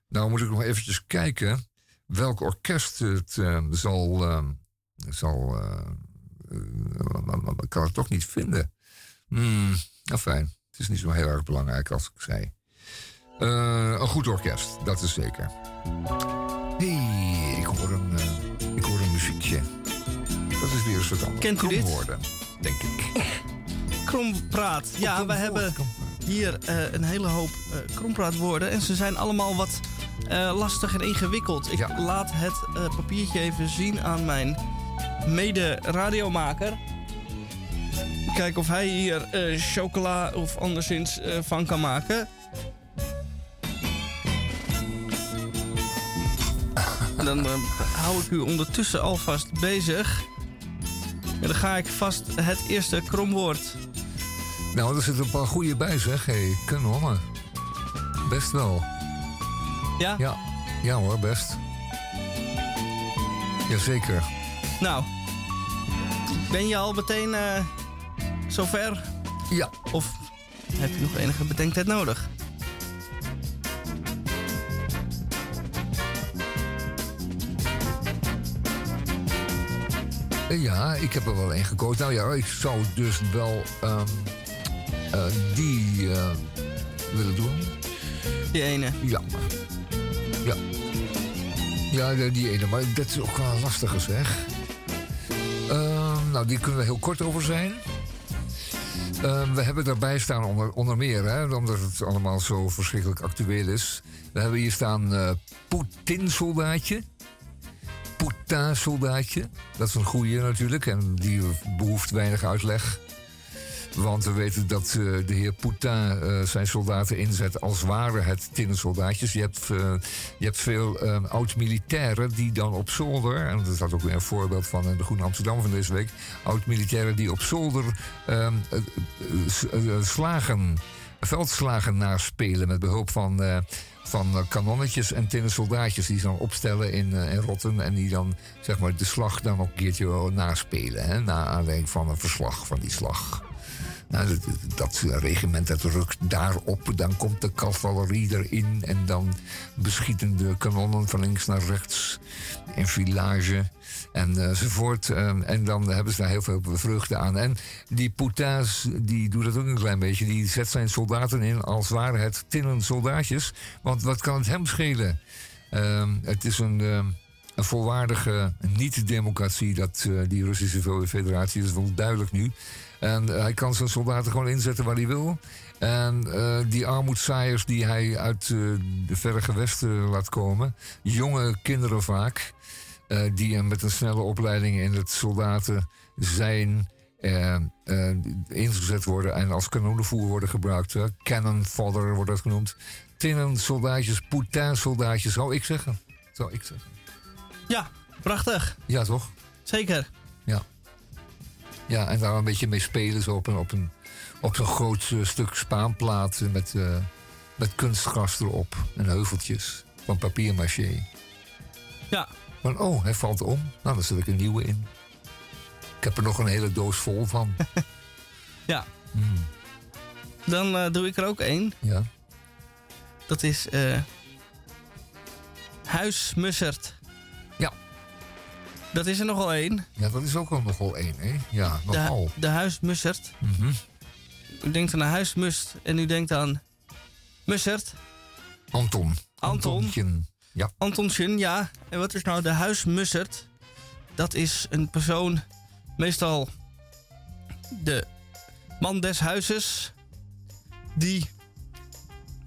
Speaker 2: Nou moet ik nog eventjes kijken welk orkest het zal. eh, zal ik kan het toch niet vinden. Hmm, nou fijn. Het is niet zo heel erg belangrijk als ik zei. Een goed orkest, dat is zeker.
Speaker 1: Kent u dit?
Speaker 2: Kromwoorden, denk ik.
Speaker 1: Krompraat. Ja, we hebben hier eh, een hele hoop eh, krompraatwoorden. En ze zijn allemaal wat eh, lastig en ingewikkeld. Ik laat het papiertje even zien aan mijn mede-radiomaker. Kijken of hij hier chocola of anderszins van kan maken. En dan hou ik u ondertussen alvast bezig. En dan ga ik vast het eerste kromwoord
Speaker 2: Nou, er zitten een paar goede bij, zeg. Hey, kanonnen. Best wel.
Speaker 1: Ja?
Speaker 2: Ja, ja hoor, best. Jazeker.
Speaker 1: Nou, ben je al meteen eh, zover?
Speaker 2: Ja.
Speaker 1: Of heb je nog enige bedenktijd nodig?
Speaker 2: Ja, ik heb er wel één gekozen. Nou ja, ik zou dus wel ehm, eh, die eh, willen doen.
Speaker 1: Die ene?
Speaker 2: Ja. Ja. Ja, die- ene. Maar dat is ook wel een lastige zeg. Ehm, nou, die kunnen we heel kort over zijn. Ehm, we hebben daarbij staan onder, onder meer, hè, omdat het allemaal zo verschrikkelijk actueel is. We hebben hier staan eh Poetin-soldaatje. Poetin-soldaatje. Dat is een goeie natuurlijk en die behoeft weinig uitleg. Want we weten dat eh, de heer Poetin eh, zijn soldaten inzet als waren het tinnen soldaatjes. Je hebt, eh, je hebt veel oud-militairen die dan op zolder... en dat is ook weer een voorbeeld van eh, de Groene Amsterdam van deze week... oud-militairen die op zolder ehm, eh, eh, eh, slagen, veldslagen naspelen... met behulp van, van eh, kanonnetjes en tinnen soldaatjes... die ze dan opstellen in, eh, in rotten... en die dan zeg maar, de slag dan nog een keertje naspelen... Hè, na aanleiding van een verslag van die slag. Nou, dat, dat regiment dat rukt daarop. Dan komt de cavalerie erin. En dan beschieten de kanonnen van links naar rechts. In village enzovoort. En, en dan hebben ze daar heel veel vreugde aan. En die Poutains, die doet dat ook een klein beetje. Die zet zijn soldaten in als waren het tinnen soldaatjes. Want wat kan het hem schelen? Ehm, het is een... ehm, een volwaardige niet-democratie, dat, eh, die Russische Federatie, dat is wel duidelijk nu. En eh, hij kan zijn soldaten gewoon inzetten waar hij wil. En eh, die armoedzaaiers die hij uit eh, de verre gewesten laat komen, jonge kinderen vaak, die met een snelle opleiding in het soldaten zijn. ingezet worden en als kanonnenvoer worden gebruikt. Cannon fodder wordt dat genoemd. Tinnen soldaatjes, Poutine soldaatjes, zou ik zeggen. Zou ik zeggen.
Speaker 1: Ja, prachtig.
Speaker 2: Ja, toch?
Speaker 1: Zeker.
Speaker 2: Ja. En daar een beetje mee spelen, zo op een, op een, op zo'n groot eh, stuk spaanplaat met, eh, met kunstgras erop en heuveltjes van papier-maché.
Speaker 1: Ja.
Speaker 2: Van, oh, hij valt om. Nou, dan zet ik een nieuwe in. Ik heb er nog een hele doos vol van.
Speaker 1: Ja.
Speaker 2: Hmm.
Speaker 1: Dan eh, doe ik er ook één.
Speaker 2: Ja.
Speaker 1: Dat is eh Huismussert. Dat is er nogal één.
Speaker 2: Ja, dat is ook al nogal één, hè? Ja,
Speaker 1: De,
Speaker 2: nogal.
Speaker 1: de Huismussert.
Speaker 2: Mhm.
Speaker 1: U denkt aan een huismust en u denkt aan Mussert.
Speaker 2: Anton.
Speaker 1: Anton.
Speaker 2: Antontje. Ja.
Speaker 1: Antonschen, ja. En wat is nou de huismussert? Dat is een persoon, meestal de man des huizes, die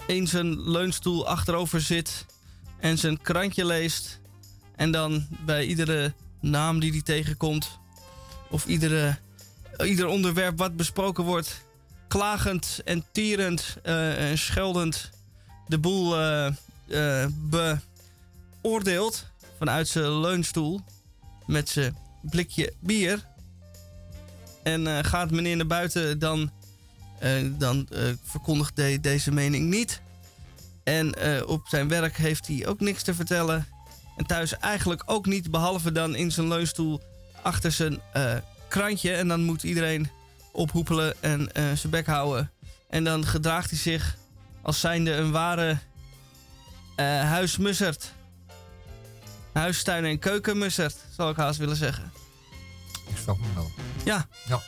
Speaker 1: in zijn leunstoel achterover zit en zijn krantje leest. En dan bij iedere naam die hij tegenkomt, of iedere ieder onderwerp wat besproken wordt, klagend en tierend eh, en scheldend de boel eh, eh, beoordeelt vanuit zijn leunstoel met zijn blikje bier. En gaat meneer naar buiten, dan, dan verkondigt hij deze mening niet. En op zijn werk heeft hij ook niks te vertellen. En thuis eigenlijk ook niet, behalve dan in zijn leunstoel achter zijn eh, krantje. En dan moet iedereen ophoepelen en eh, zijn bek houden. En dan gedraagt hij zich als zijnde een ware eh huismussert. Huistuin- en keukenmussert, zou ik haast willen zeggen.
Speaker 2: Ik snap hem wel.
Speaker 1: Ja.
Speaker 2: Ja.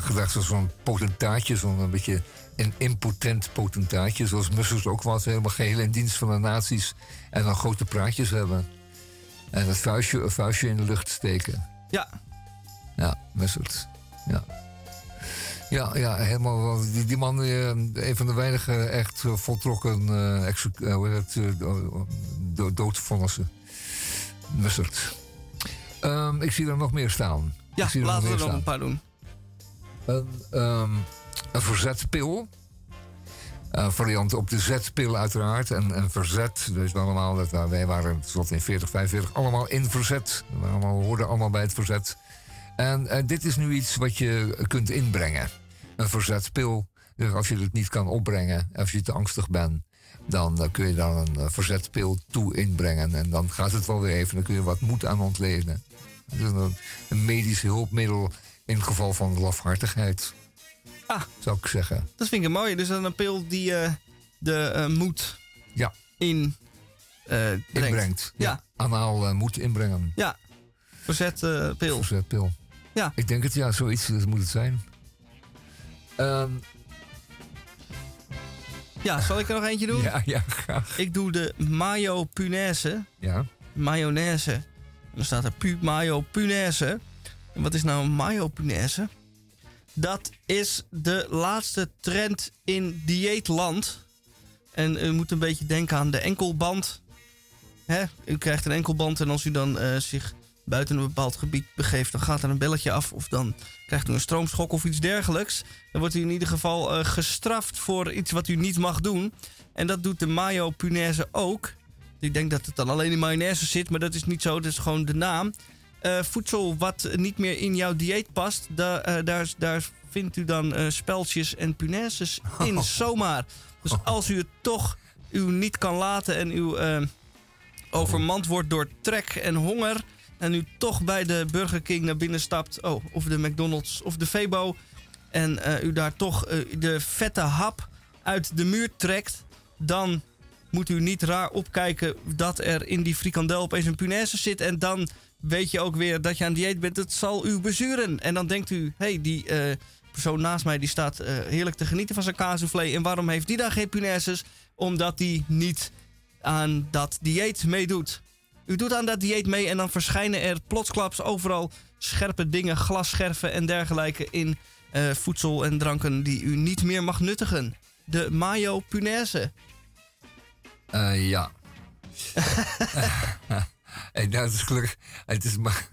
Speaker 2: Gedacht zoals zo'n potentaatje, zo'n een beetje een impotent potentaatje. Zoals Mussers ook was, helemaal geheel in dienst van de nazi's. En dan grote praatjes hebben. En het vuistje, een vuistje in de lucht steken.
Speaker 1: Ja.
Speaker 2: Ja, Mussers. Ja. Ja, ja, helemaal. Die, die man, eh, een van de weinige echt eh, voltrokken do- do- doodvonnissen. Mussert. Ehm, ik zie er nog meer staan.
Speaker 1: Ja,
Speaker 2: er
Speaker 1: laten we er nog een paar doen.
Speaker 2: Ehm, een verzetpil. Een variant op de zetpil uiteraard. En een verzet, dus allemaal, dat, nou, wij waren tot in 40, 45 allemaal in verzet. We allemaal, hoorden allemaal bij het verzet. En eh, dit is nu iets wat je kunt inbrengen. Een verzetpil. Dus als je het niet kan opbrengen, als je te angstig bent... dan eh, kun je daar een eh, verzetpil toe inbrengen. En dan gaat het wel weer even. Dan kun je wat moed aan ontlenen. Het is een, een medisch hulpmiddel in geval van lafhartigheid.
Speaker 1: Ah.
Speaker 2: Zou ik zeggen.
Speaker 1: Dat vind ik een mooie. Dus dan een pil die eh, de eh, moed
Speaker 2: Ja.
Speaker 1: in brengt.
Speaker 2: Inbrengt.
Speaker 1: Ja.
Speaker 2: Anaal eh, moet inbrengen.
Speaker 1: Ja. Verzet eh, pil.
Speaker 2: Verzetpil.
Speaker 1: Ja.
Speaker 2: Ik denk het, ja, zoiets dat moet het zijn. Ehm,
Speaker 1: Ja, zal ik er nog eentje doen?
Speaker 2: ja, ja, graag.
Speaker 1: Ik doe de mayo punaise.
Speaker 2: Ja.
Speaker 1: Mayonaise. En dan staat er pu mayo punaise. En wat is nou een mayo punaise? Dat is de laatste trend in dieetland. En u moet een beetje denken aan de enkelband. U krijgt een enkelband en als u dan eh, zich buiten een bepaald gebied begeeft... dan gaat er een belletje af of dan krijgt u een stroomschok of iets dergelijks. Dan wordt u in ieder geval eh, gestraft voor iets wat u niet mag doen. En dat doet de mayo punaise ook. Ik denk dat het dan alleen in mayonaise zit, maar dat is niet zo. Dat is gewoon de naam. Eh, voedsel wat niet meer in jouw dieet past, da- eh, daar, daar vindt u dan speltjes en punaises in, zomaar. Dus als u het toch u niet kan laten en u overmand wordt door trek en honger... en u toch bij de Burger King naar binnen stapt... Oh, of de McDonald's of de Febo... en u daar toch de vette hap uit de muur trekt... dan moet u niet raar opkijken dat er in die frikandel opeens een punaise zit. En dan weet je ook weer dat je aan dieet bent. Het zal u bezuren. En dan denkt u, hé, hey, die eh, persoon naast mij die staat eh, heerlijk te genieten van zijn kaassoufflé. En waarom heeft die dan geen punaises? Omdat die niet aan dat dieet meedoet. U doet aan dat dieet mee en dan verschijnen er plotsklaps overal scherpe dingen, glasscherven en dergelijke in eh, voedsel en dranken die u niet meer mag nuttigen. De mayo punaise.
Speaker 2: Ja. en dat is gelukkig. Het is, maar,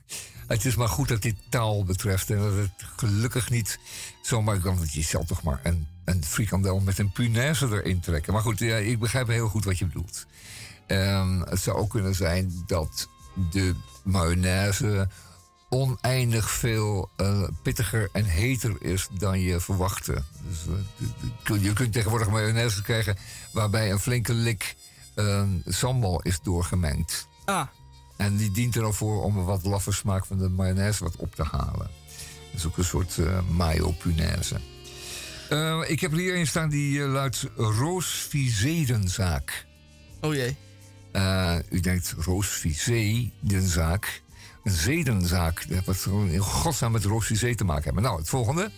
Speaker 2: het maar goed dat dit taal betreft. En dat het gelukkig niet zomaar kan. Want je zal toch maar een, een frikandel met een punaise erin trekken. Maar goed, ja, ik begrijp heel goed wat je bedoelt. Ehm, het zou ook kunnen zijn dat de mayonaise oneindig veel eh, pittiger en heter is dan je verwachtte. Dus, eh, je kunt tegenwoordig mayonaise krijgen waarbij een flinke lik eh, sambal is doorgemengd.
Speaker 1: Ah,
Speaker 2: En die dient er al voor om een wat laffe smaak van de mayonaise wat op te halen. Dat is ook een soort eh mayo punaise. Eh, ik heb er hier een staan die eh, luidt Roos Vizedenzaak.
Speaker 1: oh jee.
Speaker 2: U denkt Roos Vizé, de zaak. Een zedenzaak. Dat wat in godsnaam met Roos Vizé te maken hebben. Nou, het volgende.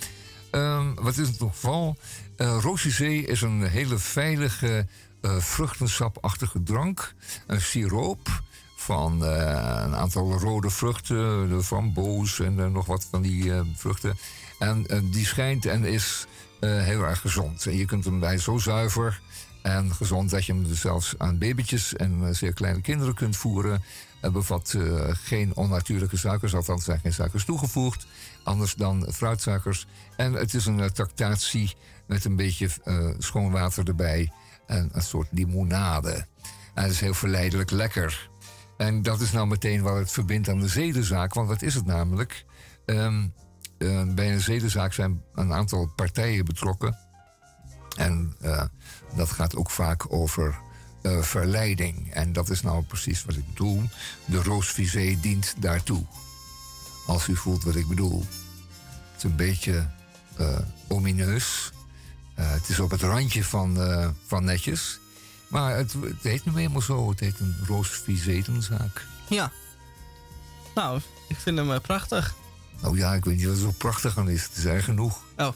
Speaker 2: Ehm, wat is het nog geval? Eh Roos Vizé is een hele veilige vruchtensapachtige drank. Een siroop van eh, een aantal rode vruchten. De framboos en eh, nog wat van die eh, vruchten. En eh, die schijnt en is eh, heel erg gezond. En je kunt hem bij zo zuiver en gezond dat je hem dus zelfs aan babytjes en eh, zeer kleine kinderen kunt voeren. Het bevat eh, geen onnatuurlijke suikers, althans zijn geen suikers toegevoegd. Anders dan fruitsuikers. En het is een eh, tractatie met een beetje eh, schoon water erbij. En een soort limonade. En het is heel verleidelijk lekker. En dat is nou meteen wat het verbindt aan de zedenzaak. Want wat is het namelijk? Ehm, eh, bij een zedenzaak zijn een aantal partijen betrokken. En eh, dat gaat ook vaak over eh, verleiding. En dat is nou precies wat ik bedoel. De roosvisé dient daartoe. Als u voelt wat ik bedoel. Het is een beetje omineus. Het is op het randje van, van netjes. Maar het, het heet nu eenmaal zo. Het heet een roosvisetenzaak.
Speaker 1: Ja. Nou, ik vind hem eh, prachtig.
Speaker 2: Nou ja, ik weet niet wat er zo prachtig aan is. Het is erg genoeg.
Speaker 1: Oh.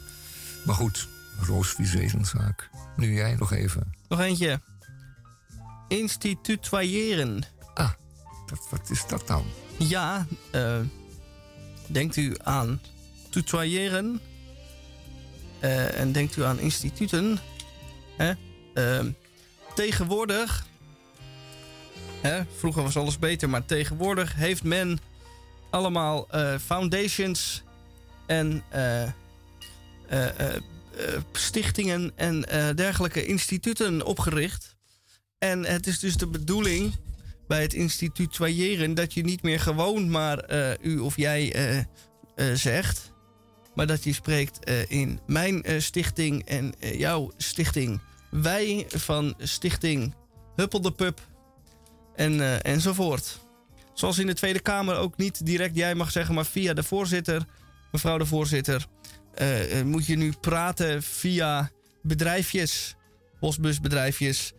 Speaker 2: Maar goed, roosvisetenzaak. Nu jij nog even.
Speaker 1: Nog eentje. Institutoyeren.
Speaker 2: Ah, dat, wat is dat dan?
Speaker 1: Ja, eh, denkt u aan tutoyeren eh, en denkt u aan instituten. Hè? Ehm, tegenwoordig, hè, vroeger was alles beter, maar tegenwoordig heeft men allemaal eh, foundations en eh, eh, stichtingen en dergelijke instituten opgericht. En het is dus de bedoeling bij het institutoyeren dat je niet meer gewoon maar u of jij zegt, maar dat je spreekt in mijn stichting en jouw stichting. Wij van stichting Huppel de Pup en, eh, enzovoort. Zoals in de Tweede Kamer ook niet direct jij mag zeggen, maar via de voorzitter, mevrouw de voorzitter, eh, eh, moet je nu praten via bedrijfjes, postbusbedrijfjes,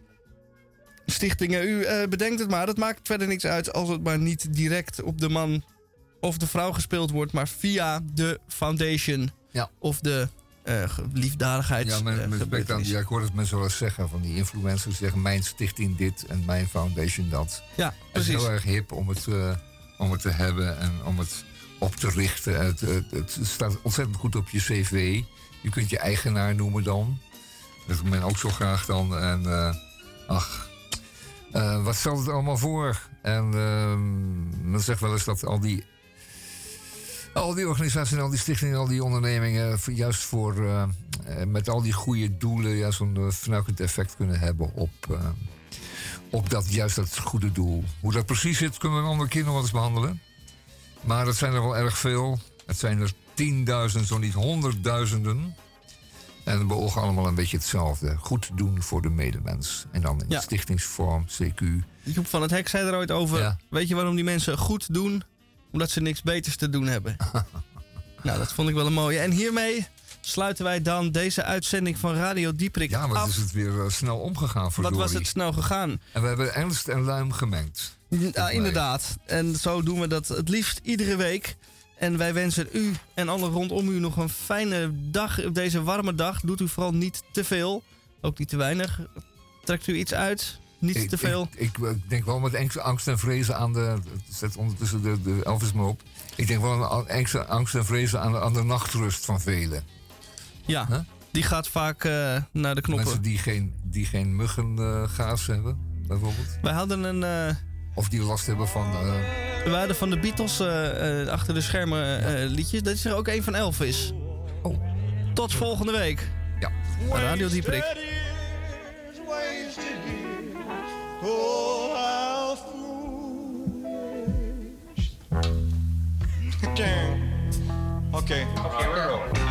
Speaker 1: stichtingen. U bedenkt het maar, het maakt verder niks uit als het maar niet direct op de man of de vrouw gespeeld wordt, maar via de foundation
Speaker 2: Ja.
Speaker 1: of de eh.
Speaker 2: Ja, met,
Speaker 1: eh,
Speaker 2: met respect aan, ja, ik hoor het mensen wel eens zeggen van die influencers zeggen mijn stichting dit en mijn foundation dat.
Speaker 1: Ja,
Speaker 2: Het is
Speaker 1: precies.
Speaker 2: heel erg hip om het, eh, om het te hebben en om het op te richten. Het, het, het staat ontzettend goed op je cv. Je kunt je eigenaar noemen dan. Dat doet men ook zo graag dan. En ach, wat stelt het allemaal voor? En ehm, men zegt wel eens dat al die, al die organisaties en al die stichtingen, al die ondernemingen, voor- juist voor, eh, eh, met al die goede doelen, juist een vernuikend effect kunnen hebben op, eh, op dat, juist dat goede doel. Hoe dat precies zit, kunnen we een andere keer nog wel eens behandelen. Maar dat zijn er wel erg veel. Het zijn er tienduizenden, zo niet honderdduizenden. En we beogen allemaal een beetje hetzelfde. Goed doen voor de medemens. En dan in
Speaker 1: Ja.
Speaker 2: stichtingsvorm, CQ.
Speaker 1: Joep van het Hek zei er ooit over.
Speaker 2: Ja.
Speaker 1: Weet je waarom die mensen goed doen? Omdat ze niks beters te doen hebben. nou, dat vond ik wel een mooie. En hiermee sluiten wij dan deze uitzending van Radio Dieprik
Speaker 2: Ja, maar
Speaker 1: af.
Speaker 2: is het weer eh, snel omgegaan voor
Speaker 1: Wat was het snel gegaan?
Speaker 2: En we hebben ernst en luim gemengd.
Speaker 1: Ja, inderdaad. En zo doen we dat het liefst iedere week. En wij wensen u en alle rondom u nog een fijne dag op deze warme dag. Doet u vooral niet te veel, ook niet te weinig. Trekt u iets uit, niet
Speaker 2: Ik-
Speaker 1: te veel.
Speaker 2: Ik, ik, ik denk wel met angst, angst en vrezen aan de. Zet ondertussen de, de Elvis maar op. Ik denk wel aan angst, angst en vrezen aan de, aan de nachtrust van velen.
Speaker 1: Ja,
Speaker 2: Huh?
Speaker 1: die gaat vaak eh, naar de knoppen.
Speaker 2: Mensen die geen, die geen muggengaas hebben, bijvoorbeeld.
Speaker 1: Wij hadden een. eh,
Speaker 2: Of die last hebben van. eh,
Speaker 1: we hadden van de Beatles eh, eh, achter de schermen eh, liedjes. Dat is er ook een van Elvis.
Speaker 2: Oh.
Speaker 1: Tot volgende week.
Speaker 2: Ja.
Speaker 1: Radio Dieprik.
Speaker 8: Oh, how foolish. Okay. Okay.
Speaker 11: Okay, we're rolling.